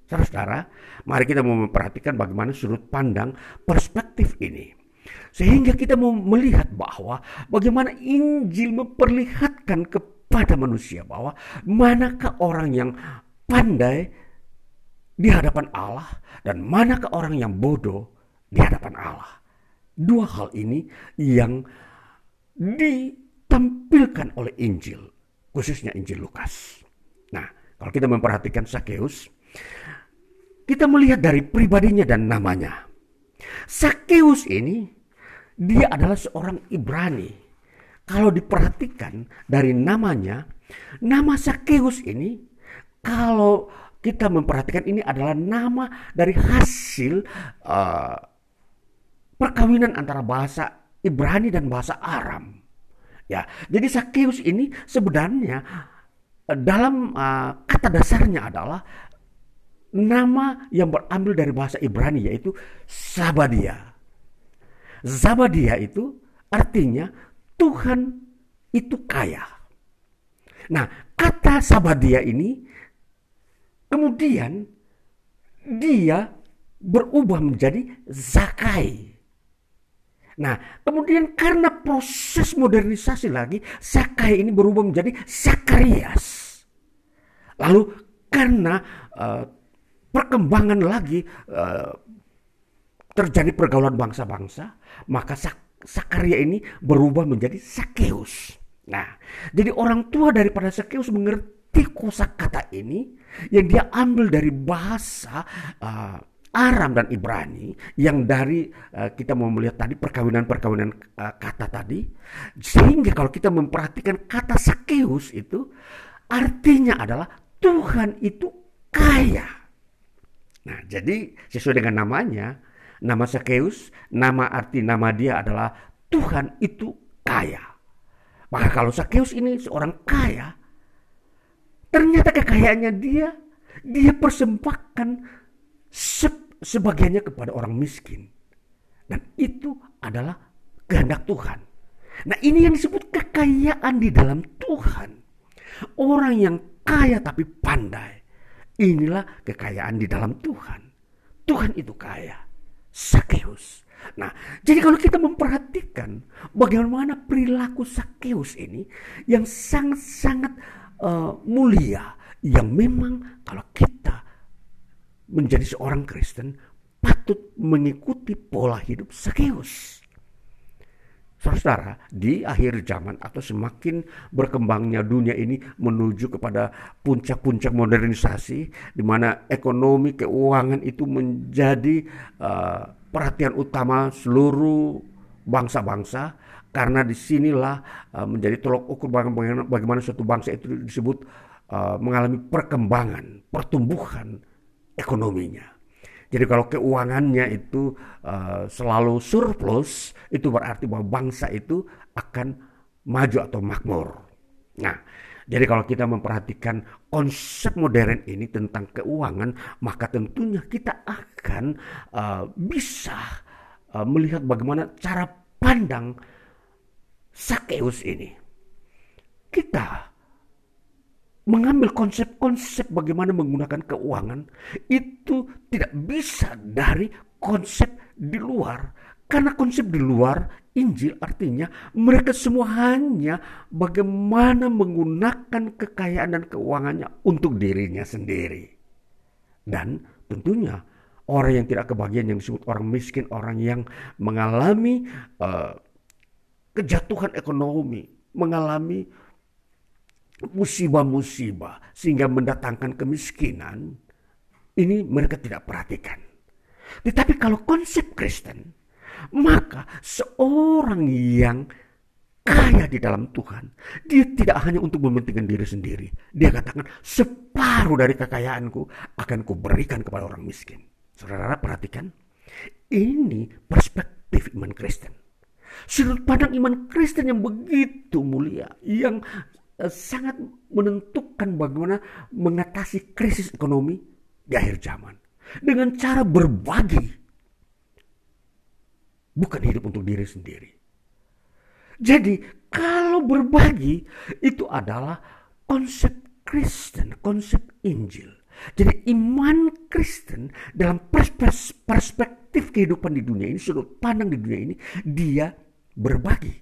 Saudara, mari kita mau memperhatikan bagaimana sudut pandang perspektif ini. Sehingga kita mau melihat bahwa bagaimana Injil memperlihatkan kepada manusia bahwa manakah orang yang pandai di hadapan Allah dan manakah orang yang bodoh di hadapan Allah. Dua hal ini yang ditampilkan oleh Injil, khususnya Injil Lukas. Nah, kalau kita memperhatikan Sakeus, kita melihat dari pribadinya dan namanya. Sakeus ini dia adalah seorang Ibrani. Kalau diperhatikan dari namanya, nama Sakeus ini kalau kita memperhatikan ini adalah nama dari hasil uh, perkawinan antara bahasa Ibrani dan bahasa Aram. Ya, jadi Sakeus ini sebenarnya eh, dalam uh, kata dasarnya adalah nama yang berambil dari bahasa Ibrani yaitu Sabadia. Zabadia itu artinya Tuhan itu kaya. Nah, kata Sabadia ini kemudian dia berubah menjadi Zakai. Nah, kemudian karena proses modernisasi lagi, Sakai ini berubah menjadi Sakarias. Lalu karena uh, perkembangan lagi uh, terjadi pergaulan bangsa-bangsa, maka Sak Sakaria ini berubah menjadi Sakeus. Nah, jadi orang tua daripada Sakeus mengerti kosakata ini yang dia ambil dari bahasa uh, Aram dan Ibrani yang dari uh, kita mau melihat tadi perkawinan-perkawinan uh, kata tadi sehingga kalau kita memperhatikan kata Sakeus itu artinya adalah Tuhan itu kaya. Nah, jadi sesuai dengan namanya, nama Sakeus, nama arti nama dia adalah Tuhan itu kaya. Maka kalau Sakeus ini seorang kaya, ternyata kekayaannya dia dia persembahkan sebagiannya kepada orang miskin. Dan itu adalah kehendak Tuhan. Nah ini yang disebut kekayaan di dalam Tuhan. Orang yang kaya tapi pandai. Inilah kekayaan di dalam Tuhan. Tuhan itu kaya. Sakeus. Nah, jadi kalau kita memperhatikan bagaimana perilaku Sakeus ini yang sangat-sangat uh, mulia, yang memang kalau kita menjadi seorang Kristen patut mengikuti pola hidup Sakeus. Saudara, di akhir zaman atau semakin berkembangnya dunia ini menuju kepada puncak-puncak modernisasi di mana ekonomi keuangan itu menjadi uh, perhatian utama seluruh bangsa-bangsa karena di sinilah uh, menjadi tolok ukur bagaimana, bagaimana suatu bangsa itu disebut uh, mengalami perkembangan, pertumbuhan ekonominya. Jadi kalau keuangannya itu uh, selalu surplus, itu berarti bahwa bangsa itu akan maju atau makmur. Nah, jadi kalau kita memperhatikan konsep modern ini tentang keuangan, maka tentunya kita akan uh, bisa uh, melihat bagaimana cara pandang Sakeus ini. Kita mengambil konsep-konsep bagaimana menggunakan keuangan itu tidak bisa dari konsep di luar. Karena konsep di luar Injil artinya mereka semua hanya bagaimana menggunakan kekayaan dan keuangannya untuk dirinya sendiri. Dan tentunya orang yang tidak kebagian yang disebut orang miskin orang yang mengalami uh, kejatuhan ekonomi mengalami musibah-musibah sehingga mendatangkan kemiskinan, ini mereka tidak perhatikan. Tetapi kalau konsep Kristen, maka seorang yang kaya di dalam Tuhan, dia tidak hanya untuk mementingkan diri sendiri. Dia katakan, separuh dari kekayaanku akan kuberikan kepada orang miskin. Saudara perhatikan, ini perspektif iman Kristen. Sudut pandang iman Kristen yang begitu mulia, yang sangat menentukan bagaimana mengatasi krisis ekonomi di akhir zaman dengan cara berbagi bukan hidup untuk diri sendiri. Jadi kalau berbagi itu adalah konsep Kristen, konsep Injil. Jadi iman Kristen dalam perspektif kehidupan di dunia ini, sudut pandang di dunia ini, dia berbagi.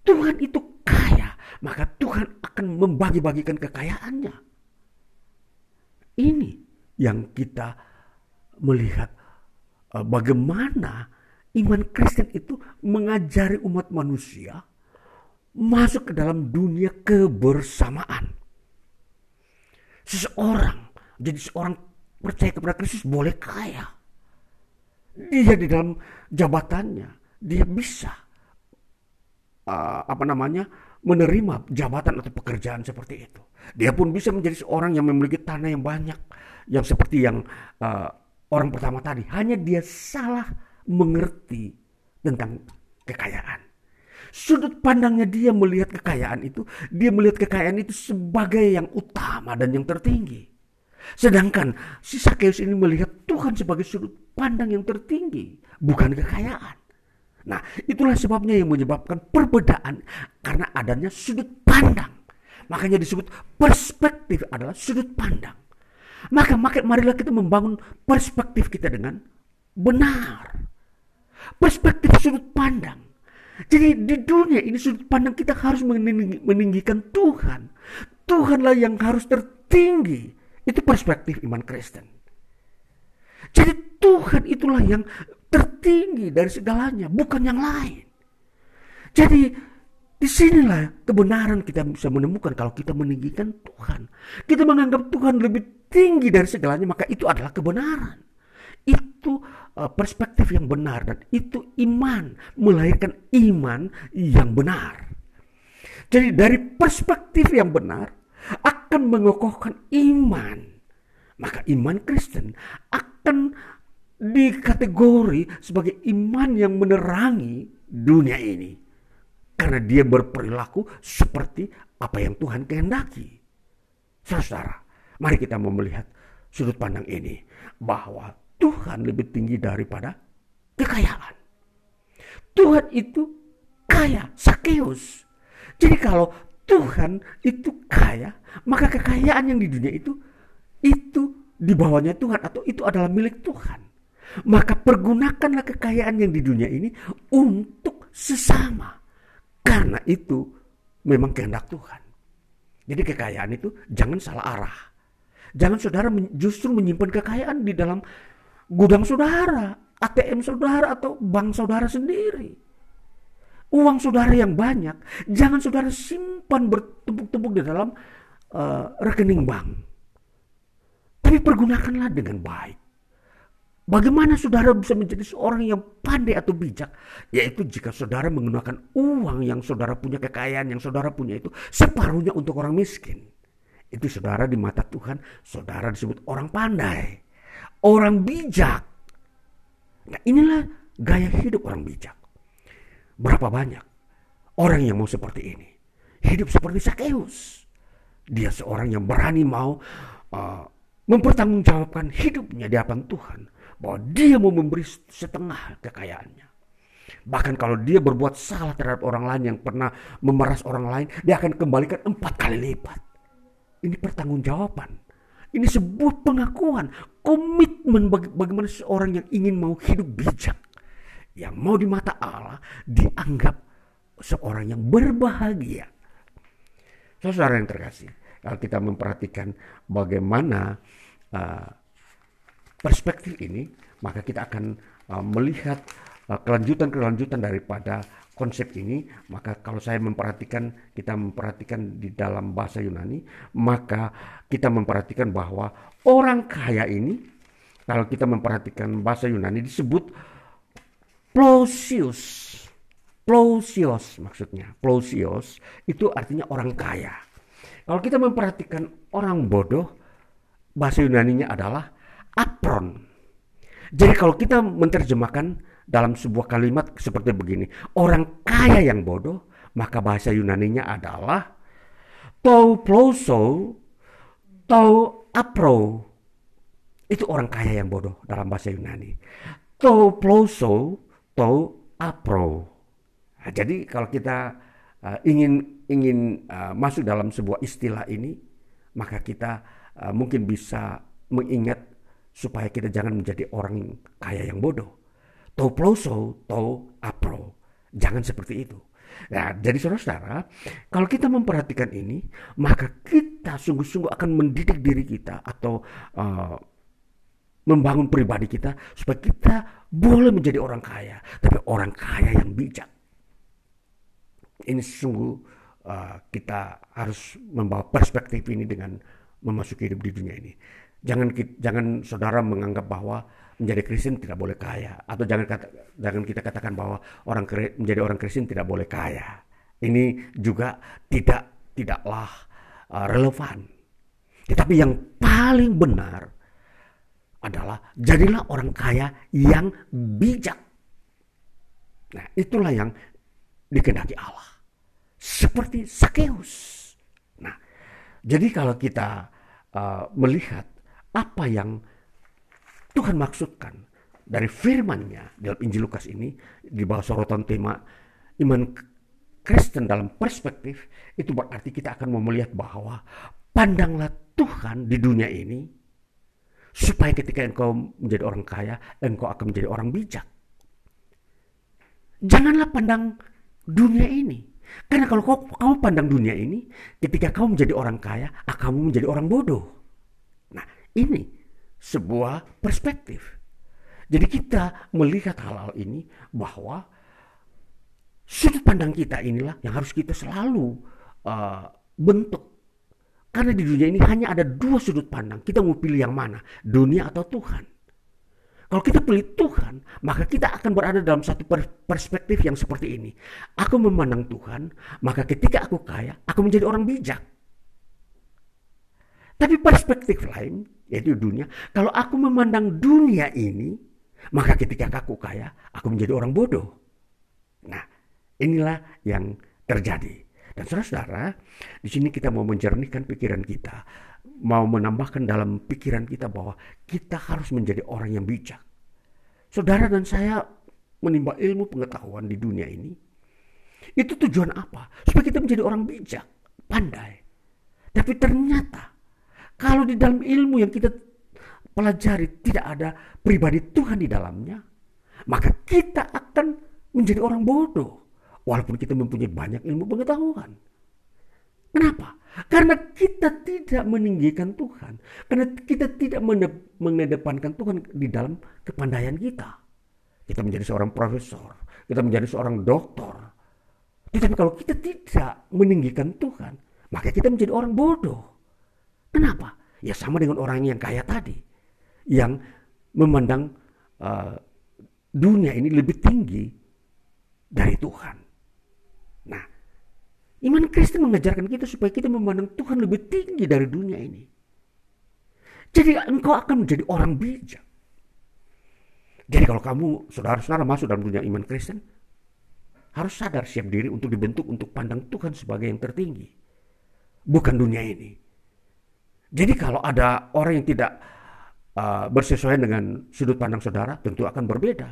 Tuhan itu kaya, maka Tuhan akan membagi-bagikan kekayaannya. Ini yang kita melihat uh, bagaimana iman Kristen itu mengajari umat manusia masuk ke dalam dunia kebersamaan. Seseorang jadi seorang percaya kepada Kristus boleh kaya. Dia di dalam jabatannya, dia bisa uh, apa namanya menerima jabatan atau pekerjaan seperti itu. Dia pun bisa menjadi seorang yang memiliki tanah yang banyak, yang seperti yang uh, orang pertama tadi. Hanya dia salah mengerti tentang kekayaan. Sudut pandangnya dia melihat kekayaan itu, dia melihat kekayaan itu sebagai yang utama dan yang tertinggi. Sedangkan si Sakeus ini melihat Tuhan sebagai sudut pandang yang tertinggi, bukan kekayaan. Nah, itulah sebabnya yang menyebabkan perbedaan karena adanya sudut pandang. Makanya disebut perspektif adalah sudut pandang. Maka, maka marilah kita membangun perspektif kita dengan benar. Perspektif sudut pandang. Jadi di dunia ini sudut pandang kita harus meninggikan Tuhan. Tuhanlah yang harus tertinggi. Itu perspektif iman Kristen. Jadi Tuhan itulah yang tertinggi dari segalanya, bukan yang lain. Jadi di sinilah kebenaran kita bisa menemukan kalau kita meninggikan Tuhan. Kita menganggap Tuhan lebih tinggi dari segalanya, maka itu adalah kebenaran. Itu uh, perspektif yang benar dan itu iman, melahirkan iman yang benar. Jadi dari perspektif yang benar akan mengokohkan iman. Maka iman Kristen akan dikategori sebagai iman yang menerangi dunia ini. Karena dia berperilaku seperti apa yang Tuhan kehendaki. Saudara, mari kita mau melihat sudut pandang ini. Bahwa Tuhan lebih tinggi daripada kekayaan. Tuhan itu kaya, sakeus. Jadi kalau Tuhan itu kaya, maka kekayaan yang di dunia itu, itu di bawahnya Tuhan atau itu adalah milik Tuhan. Maka pergunakanlah kekayaan yang di dunia ini untuk sesama. Karena itu memang kehendak Tuhan. Jadi kekayaan itu jangan salah arah. Jangan saudara justru menyimpan kekayaan di dalam gudang saudara, ATM saudara atau bank saudara sendiri. Uang saudara yang banyak, jangan saudara simpan bertumpuk-tumpuk di dalam uh, rekening bank. Tapi pergunakanlah dengan baik. Bagaimana saudara bisa menjadi seorang yang pandai atau bijak? Yaitu jika saudara menggunakan uang yang saudara punya, kekayaan yang saudara punya itu separuhnya untuk orang miskin. Itu saudara di mata Tuhan, saudara disebut orang pandai, orang bijak. Nah inilah gaya hidup orang bijak. Berapa banyak orang yang mau seperti ini? Hidup seperti Sakeus. Dia seorang yang berani mau uh, mempertanggungjawabkan hidupnya di hadapan Tuhan bahwa dia mau memberi setengah kekayaannya. Bahkan kalau dia berbuat salah terhadap orang lain yang pernah memeras orang lain, dia akan kembalikan empat kali lipat. Ini pertanggungjawaban. Ini sebuah pengakuan, komitmen bagi, bagaimana seorang yang ingin mau hidup bijak. Yang mau di mata Allah dianggap seorang yang berbahagia. Saudara yang terkasih, kalau kita memperhatikan bagaimana uh, perspektif ini, maka kita akan uh, melihat uh, kelanjutan-kelanjutan daripada konsep ini. Maka kalau saya memperhatikan, kita memperhatikan di dalam bahasa Yunani, maka kita memperhatikan bahwa orang kaya ini, kalau kita memperhatikan bahasa Yunani disebut plosius. Plosios maksudnya. Plosios itu artinya orang kaya. Kalau kita memperhatikan orang bodoh, bahasa Yunaninya adalah apron. Jadi kalau kita menerjemahkan dalam sebuah kalimat seperti begini, orang kaya yang bodoh, maka bahasa Yunaninya adalah to ploso, to apro. Itu orang kaya yang bodoh dalam bahasa Yunani. To ploso, to apro. Nah, jadi kalau kita uh, ingin ingin uh, masuk dalam sebuah istilah ini, maka kita uh, mungkin bisa mengingat supaya kita jangan menjadi orang kaya yang bodoh. To ploso, to apro. Jangan seperti itu. Nah, jadi saudara-saudara, kalau kita memperhatikan ini, maka kita sungguh-sungguh akan mendidik diri kita atau uh, membangun pribadi kita supaya kita boleh menjadi orang kaya, tapi orang kaya yang bijak. Ini sungguh uh, kita harus membawa perspektif ini dengan memasuki hidup di dunia ini. Jangan jangan saudara menganggap bahwa menjadi Kristen tidak boleh kaya atau jangan kata, jangan kita katakan bahwa orang menjadi orang Kristen tidak boleh kaya. Ini juga tidak tidaklah uh, relevan. Tetapi yang paling benar adalah jadilah orang kaya yang bijak. Nah, itulah yang dikehendaki Allah. Seperti Sakeus. Nah, jadi kalau kita uh, melihat apa yang Tuhan maksudkan dari firman-Nya dalam Injil Lukas ini di bawah sorotan tema iman Kristen dalam perspektif itu berarti kita akan mau melihat bahwa pandanglah Tuhan di dunia ini supaya ketika engkau menjadi orang kaya engkau akan menjadi orang bijak. Janganlah pandang dunia ini. Karena kalau kau, kamu pandang dunia ini, ketika kamu menjadi orang kaya, kamu menjadi orang bodoh. Ini sebuah perspektif. Jadi kita melihat hal-hal ini bahwa sudut pandang kita inilah yang harus kita selalu uh, bentuk. Karena di dunia ini hanya ada dua sudut pandang. Kita mau pilih yang mana? Dunia atau Tuhan? Kalau kita pilih Tuhan, maka kita akan berada dalam satu perspektif yang seperti ini. Aku memandang Tuhan, maka ketika aku kaya, aku menjadi orang bijak. Tapi perspektif lain, yaitu dunia, kalau aku memandang dunia ini, maka ketika aku kaya, aku menjadi orang bodoh. Nah, inilah yang terjadi. Dan saudara-saudara, di sini kita mau menjernihkan pikiran kita, mau menambahkan dalam pikiran kita bahwa kita harus menjadi orang yang bijak. Saudara dan saya menimba ilmu pengetahuan di dunia ini, itu tujuan apa? Supaya kita menjadi orang bijak, pandai. Tapi ternyata kalau di dalam ilmu yang kita pelajari tidak ada pribadi Tuhan di dalamnya, maka kita akan menjadi orang bodoh. Walaupun kita mempunyai banyak ilmu pengetahuan. Kenapa? Karena kita tidak meninggikan Tuhan. Karena kita tidak mengedepankan Tuhan di dalam kepandaian kita. Kita menjadi seorang profesor. Kita menjadi seorang doktor. Tetapi kalau kita tidak meninggikan Tuhan, maka kita menjadi orang bodoh. Kenapa? Ya sama dengan orang yang kaya tadi. Yang memandang uh, dunia ini lebih tinggi dari Tuhan. Nah, iman Kristen mengajarkan kita supaya kita memandang Tuhan lebih tinggi dari dunia ini. Jadi engkau akan menjadi orang bijak. Jadi kalau kamu saudara-saudara masuk dalam dunia iman Kristen, harus sadar siap diri untuk dibentuk untuk pandang Tuhan sebagai yang tertinggi. Bukan dunia ini. Jadi kalau ada orang yang tidak uh, bersesuaian dengan sudut pandang saudara, tentu akan berbeda.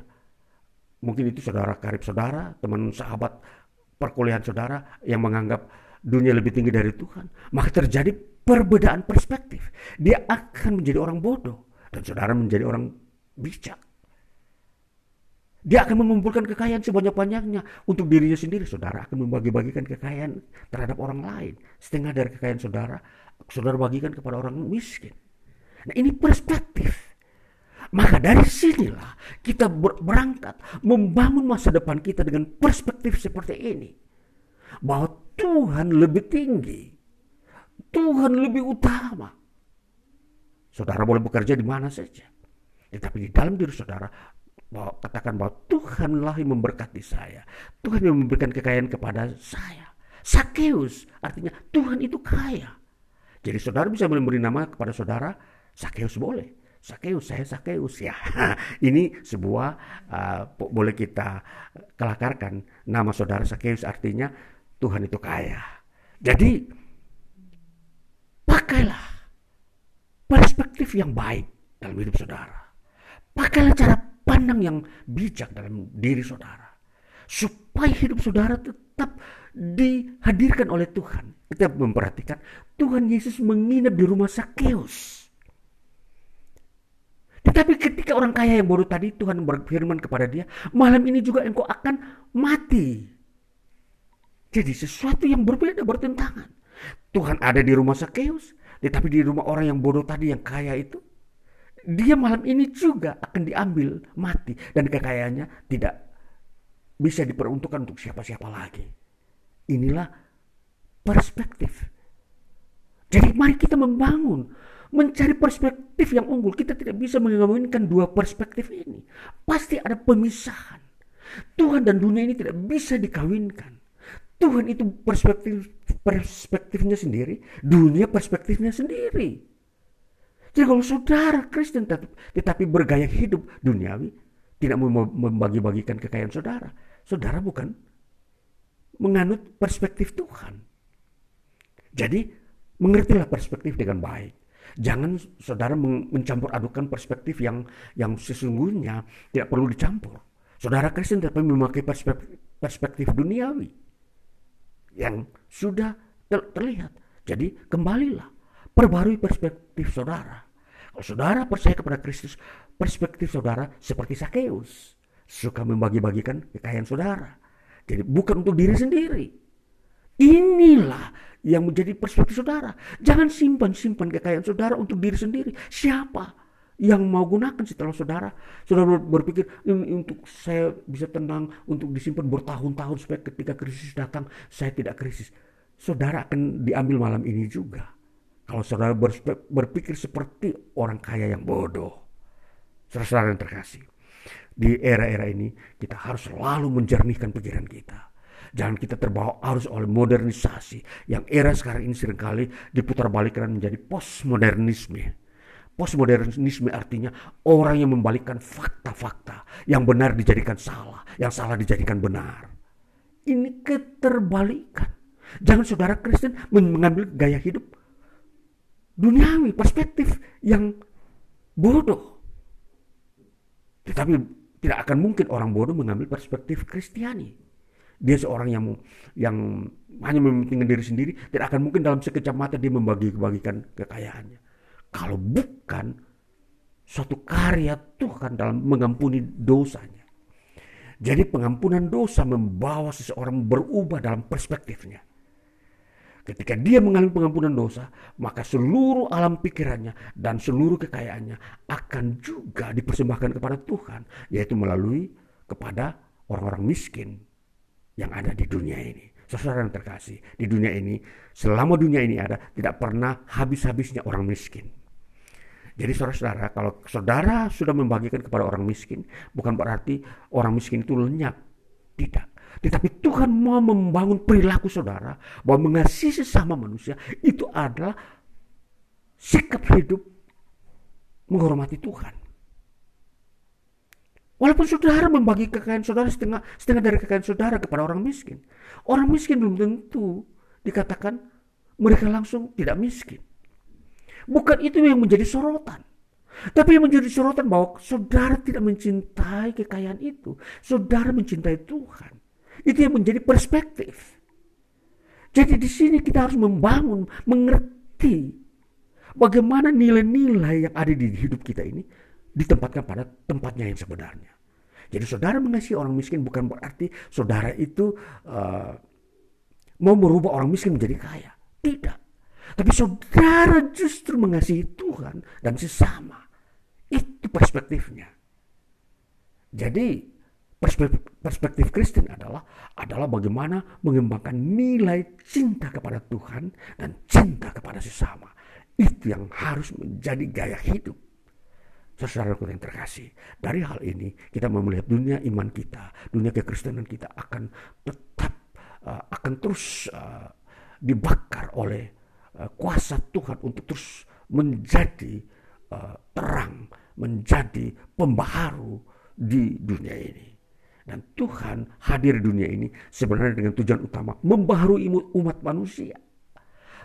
Mungkin itu saudara karib saudara, teman sahabat perkuliahan saudara yang menganggap dunia lebih tinggi dari Tuhan. Maka terjadi perbedaan perspektif. Dia akan menjadi orang bodoh. Dan saudara menjadi orang bijak. Dia akan mengumpulkan kekayaan sebanyak-banyaknya untuk dirinya sendiri. Saudara akan membagi-bagikan kekayaan terhadap orang lain. Setengah dari kekayaan saudara, saudara bagikan kepada orang miskin. Nah ini perspektif. Maka dari sinilah kita berangkat membangun masa depan kita dengan perspektif seperti ini. Bahwa Tuhan lebih tinggi. Tuhan lebih utama. Saudara boleh bekerja di mana saja. Tetapi di dalam diri saudara bahwa katakan bahwa Tuhanlah yang memberkati saya. Tuhan yang memberikan kekayaan kepada saya. Sakeus artinya Tuhan itu kaya. Jadi saudara bisa memberi nama kepada saudara Sakeus boleh. Sakeus, saya Sakeus ya. <laughs> Ini sebuah uh, boleh kita kelakarkan nama saudara Sakeus artinya Tuhan itu kaya. Jadi pakailah perspektif yang baik dalam hidup saudara. Pakailah cara pandang yang bijak dalam diri saudara. Supaya hidup saudara tetap dihadirkan oleh Tuhan. Kita memperhatikan Tuhan Yesus menginap di rumah Sakeus. Tetapi ketika orang kaya yang baru tadi Tuhan berfirman kepada dia, malam ini juga engkau akan mati. Jadi sesuatu yang berbeda bertentangan. Tuhan ada di rumah Sakeus, tetapi di rumah orang yang bodoh tadi yang kaya itu dia malam ini juga akan diambil mati dan kekayaannya tidak bisa diperuntukkan untuk siapa-siapa lagi. Inilah perspektif. Jadi mari kita membangun, mencari perspektif yang unggul. Kita tidak bisa mengawinkan dua perspektif ini. Pasti ada pemisahan. Tuhan dan dunia ini tidak bisa dikawinkan. Tuhan itu perspektif perspektifnya sendiri, dunia perspektifnya sendiri. Jadi kalau saudara Kristen tetapi bergaya hidup duniawi, tidak membagi-bagikan kekayaan saudara, saudara bukan menganut perspektif Tuhan. Jadi mengertilah perspektif dengan baik. Jangan saudara mencampur adukan perspektif yang yang sesungguhnya tidak perlu dicampur. Saudara Kristen tetapi memakai perspektif, perspektif duniawi yang sudah terlihat. Jadi kembalilah, perbarui perspektif saudara. Kalau saudara percaya kepada Kristus, perspektif saudara seperti Sakeus. Suka membagi-bagikan kekayaan saudara. Jadi bukan untuk diri sendiri. Inilah yang menjadi perspektif saudara. Jangan simpan-simpan kekayaan saudara untuk diri sendiri. Siapa yang mau gunakan setelah saudara? Saudara berpikir untuk saya bisa tenang, untuk disimpan bertahun-tahun supaya ketika krisis datang saya tidak krisis. Saudara akan diambil malam ini juga. Kalau saudara berpikir seperti orang kaya yang bodoh. Saudara-saudara yang terkasih. Di era-era ini kita harus selalu menjernihkan pikiran kita. Jangan kita terbawa arus oleh modernisasi. Yang era sekarang ini sering kali diputar balikan menjadi postmodernisme. Postmodernisme artinya orang yang membalikkan fakta-fakta. Yang benar dijadikan salah, yang salah dijadikan benar. Ini keterbalikan. Jangan saudara Kristen mengambil gaya hidup duniawi, perspektif yang bodoh. Tetapi tidak akan mungkin orang bodoh mengambil perspektif Kristiani. Dia seorang yang yang hanya mementingkan diri sendiri, tidak akan mungkin dalam sekejap mata dia membagi-bagikan kekayaannya. Kalau bukan suatu karya Tuhan dalam mengampuni dosanya. Jadi pengampunan dosa membawa seseorang berubah dalam perspektifnya. Ketika dia mengalami pengampunan dosa, maka seluruh alam pikirannya dan seluruh kekayaannya akan juga dipersembahkan kepada Tuhan, yaitu melalui kepada orang-orang miskin yang ada di dunia ini. Saudara yang terkasih, di dunia ini, selama dunia ini ada, tidak pernah habis-habisnya orang miskin. Jadi saudara-saudara, kalau saudara sudah membagikan kepada orang miskin, bukan berarti orang miskin itu lenyap. Tidak. Tetapi Tuhan mau membangun perilaku saudara bahwa mengasihi sesama manusia itu adalah sikap hidup menghormati Tuhan. Walaupun saudara membagi kekayaan saudara setengah, setengah dari kekayaan saudara kepada orang miskin. Orang miskin belum tentu dikatakan mereka langsung tidak miskin. Bukan itu yang menjadi sorotan. Tapi yang menjadi sorotan bahwa saudara tidak mencintai kekayaan itu. Saudara mencintai Tuhan. Itu yang menjadi perspektif. Jadi di sini kita harus membangun, mengerti bagaimana nilai-nilai yang ada di hidup kita ini ditempatkan pada tempatnya yang sebenarnya. Jadi saudara mengasihi orang miskin bukan berarti saudara itu uh, mau merubah orang miskin menjadi kaya. Tidak. Tapi saudara justru mengasihi Tuhan dan sesama. Itu perspektifnya. Jadi perspektif, Kristen adalah adalah bagaimana mengembangkan nilai cinta kepada Tuhan dan cinta kepada sesama. Itu yang harus menjadi gaya hidup. Saudara yang terkasih, dari hal ini kita mau dunia iman kita, dunia kekristenan kita akan tetap uh, akan terus uh, dibakar oleh uh, kuasa Tuhan untuk terus menjadi uh, terang, menjadi pembaharu di dunia ini. Dan Tuhan hadir di dunia ini sebenarnya dengan tujuan utama membaharui umat manusia.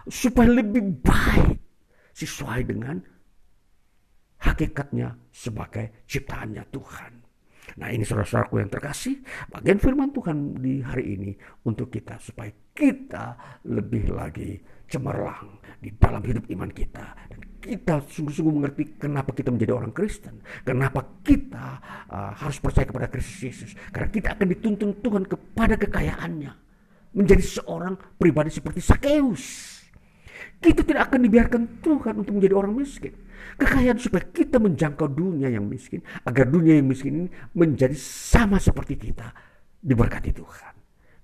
Supaya lebih baik sesuai dengan hakikatnya sebagai ciptaannya Tuhan. Nah ini saudara-saudaraku yang terkasih, bagian firman Tuhan di hari ini untuk kita supaya kita lebih lagi cemerlang di dalam hidup iman kita dan kita sungguh-sungguh mengerti kenapa kita menjadi orang Kristen. Kenapa kita uh, harus percaya kepada Kristus Yesus. Karena kita akan dituntun Tuhan kepada kekayaannya. Menjadi seorang pribadi seperti Sakeus. Kita tidak akan dibiarkan Tuhan untuk menjadi orang miskin. Kekayaan supaya kita menjangkau dunia yang miskin. Agar dunia yang miskin ini menjadi sama seperti kita. Diberkati Tuhan.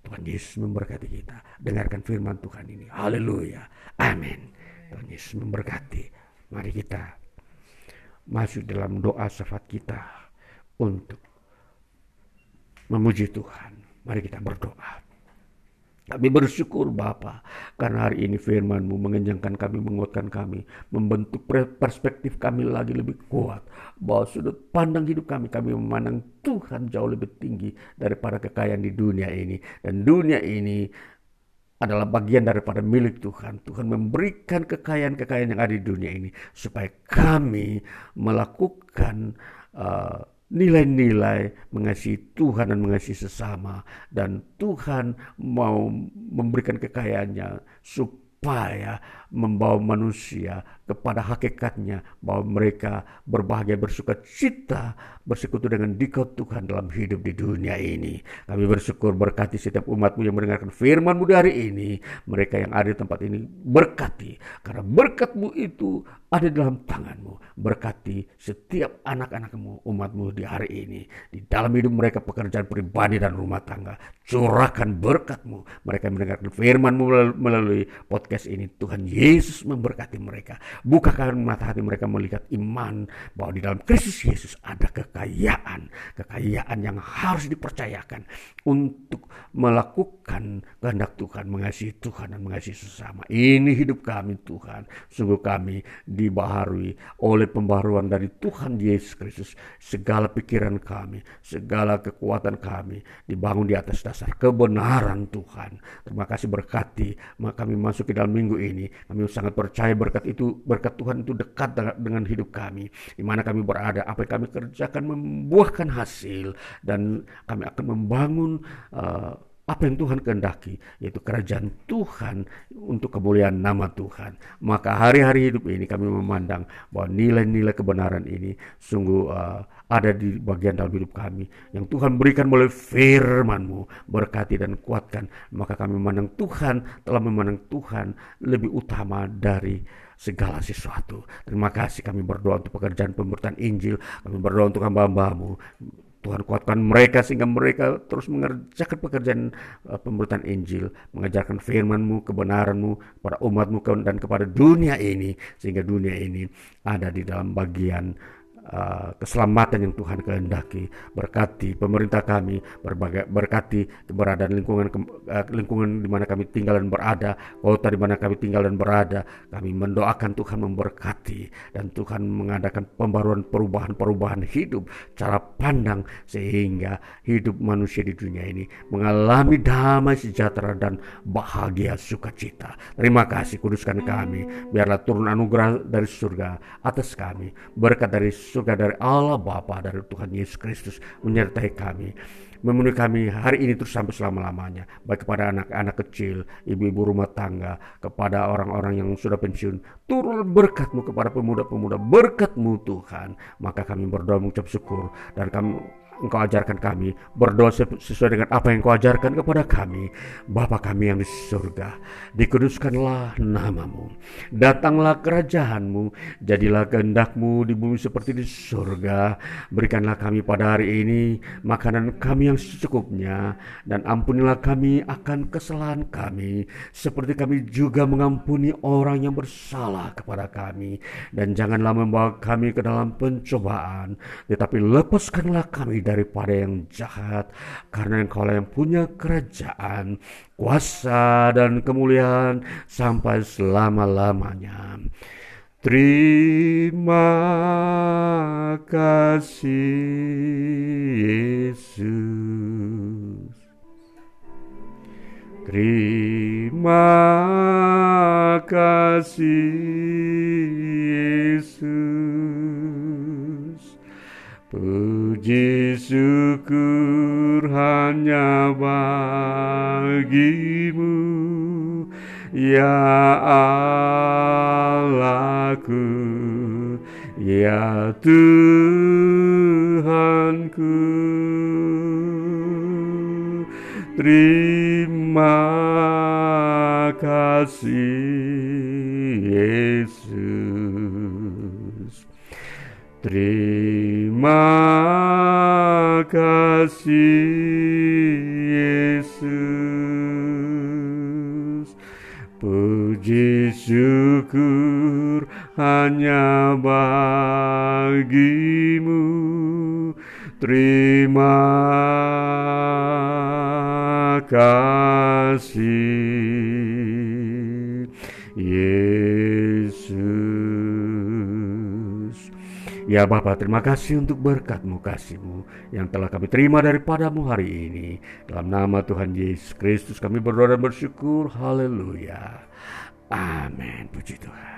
Tuhan Yesus memberkati kita. Dengarkan firman Tuhan ini. Haleluya. Amin. Tuhan Yesus memberkati. Mari kita masuk dalam doa syafaat kita untuk memuji Tuhan. Mari kita berdoa. Kami bersyukur Bapa karena hari ini firman-Mu mengenyangkan kami, menguatkan kami, membentuk perspektif kami lagi lebih kuat. Bahwa sudut pandang hidup kami, kami memandang Tuhan jauh lebih tinggi daripada kekayaan di dunia ini. Dan dunia ini adalah bagian daripada milik Tuhan. Tuhan memberikan kekayaan-kekayaan yang ada di dunia ini supaya kami melakukan uh, nilai-nilai mengasihi Tuhan dan mengasihi sesama. Dan Tuhan mau memberikan kekayaannya supaya membawa manusia kepada hakikatnya bahwa mereka berbahagia bersuka cita bersekutu dengan dikau Tuhan dalam hidup di dunia ini. Kami bersyukur berkati setiap umatmu yang mendengarkan firmanmu dari ini. Mereka yang ada di tempat ini berkati. Karena berkatmu itu ada dalam tanganmu. Berkati setiap anak-anakmu, umatmu di hari ini. Di dalam hidup mereka pekerjaan pribadi dan rumah tangga. Curahkan berkatmu. Mereka mendengarkan firmanmu melalui podcast ini. Tuhan Yesus memberkati mereka. Bukakan mata hati mereka melihat iman bahwa di dalam Kristus Yesus ada kekayaan. Kekayaan yang harus dipercayakan untuk melakukan kehendak Tuhan, mengasihi Tuhan dan mengasihi sesama. Ini hidup kami Tuhan. Sungguh kami dibaharui oleh pembaharuan dari Tuhan Yesus Kristus. Segala pikiran kami, segala kekuatan kami dibangun di atas dasar kebenaran Tuhan. Terima kasih berkati kami masuk ke dalam minggu ini. Kami sangat percaya berkat itu, berkat Tuhan itu dekat dengan hidup kami. Di mana kami berada, apa yang kami kerjakan membuahkan hasil dan kami akan membangun uh, apa yang Tuhan kehendaki, yaitu kerajaan Tuhan untuk kemuliaan nama Tuhan. Maka hari-hari hidup ini kami memandang bahwa nilai-nilai kebenaran ini sungguh uh, ada di bagian dalam hidup kami. Yang Tuhan berikan melalui firman-Mu, berkati dan kuatkan. Maka kami memandang Tuhan, telah memandang Tuhan lebih utama dari segala sesuatu. Terima kasih kami berdoa untuk pekerjaan pemberitaan Injil, kami berdoa untuk hamba-hambamu, Tuhan kuatkan mereka sehingga mereka terus mengerjakan pekerjaan uh, pemberitaan Injil, mengajarkan firman-Mu, kebenaran-Mu kepada umat-Mu dan kepada dunia ini sehingga dunia ini ada di dalam bagian keselamatan yang Tuhan kehendaki. Berkati pemerintah kami, berbagai berkati keberadaan lingkungan uh, lingkungan di mana kami tinggal dan berada, kota di mana kami tinggal dan berada. Kami mendoakan Tuhan memberkati dan Tuhan mengadakan pembaruan perubahan-perubahan hidup, cara pandang sehingga hidup manusia di dunia ini mengalami damai sejahtera dan bahagia sukacita. Terima kasih kuduskan kami, biarlah turun anugerah dari surga atas kami, berkat dari surga surga dari Allah Bapa dari Tuhan Yesus Kristus menyertai kami. Memenuhi kami hari ini terus sampai selama-lamanya. Baik kepada anak-anak kecil ibu-ibu rumah tangga kepada orang-orang yang sudah pensiun turun berkatmu kepada pemuda-pemuda berkatmu Tuhan. Maka kami berdoa mengucap syukur dan kami Engkau ajarkan kami berdoa sesuai dengan apa yang Engkau ajarkan kepada kami. Bapa kami yang di surga, dikuduskanlah namamu. Datanglah kerajaanmu, jadilah kehendakmu di bumi seperti di surga. Berikanlah kami pada hari ini makanan kami yang secukupnya, dan ampunilah kami akan kesalahan kami, seperti kami juga mengampuni orang yang bersalah kepada kami. Dan janganlah membawa kami ke dalam pencobaan, tetapi lepaskanlah kami daripada yang jahat karena lah yang punya kerajaan kuasa dan kemuliaan sampai selama-lamanya. Terima kasih Yesus. Terima kasih Yesus Puji syukur hanya bagimu Ya Allahku Ya Tuhanku. Terima kasih Yesus Terima kasih Yesus. Puji syukur hanya bagimu. Terima kasih Yesus Ya Bapa, terima kasih untuk berkatmu, kasihmu yang telah kami terima daripadamu hari ini. Dalam nama Tuhan Yesus Kristus kami berdoa dan bersyukur. Haleluya. Amin. Puji Tuhan.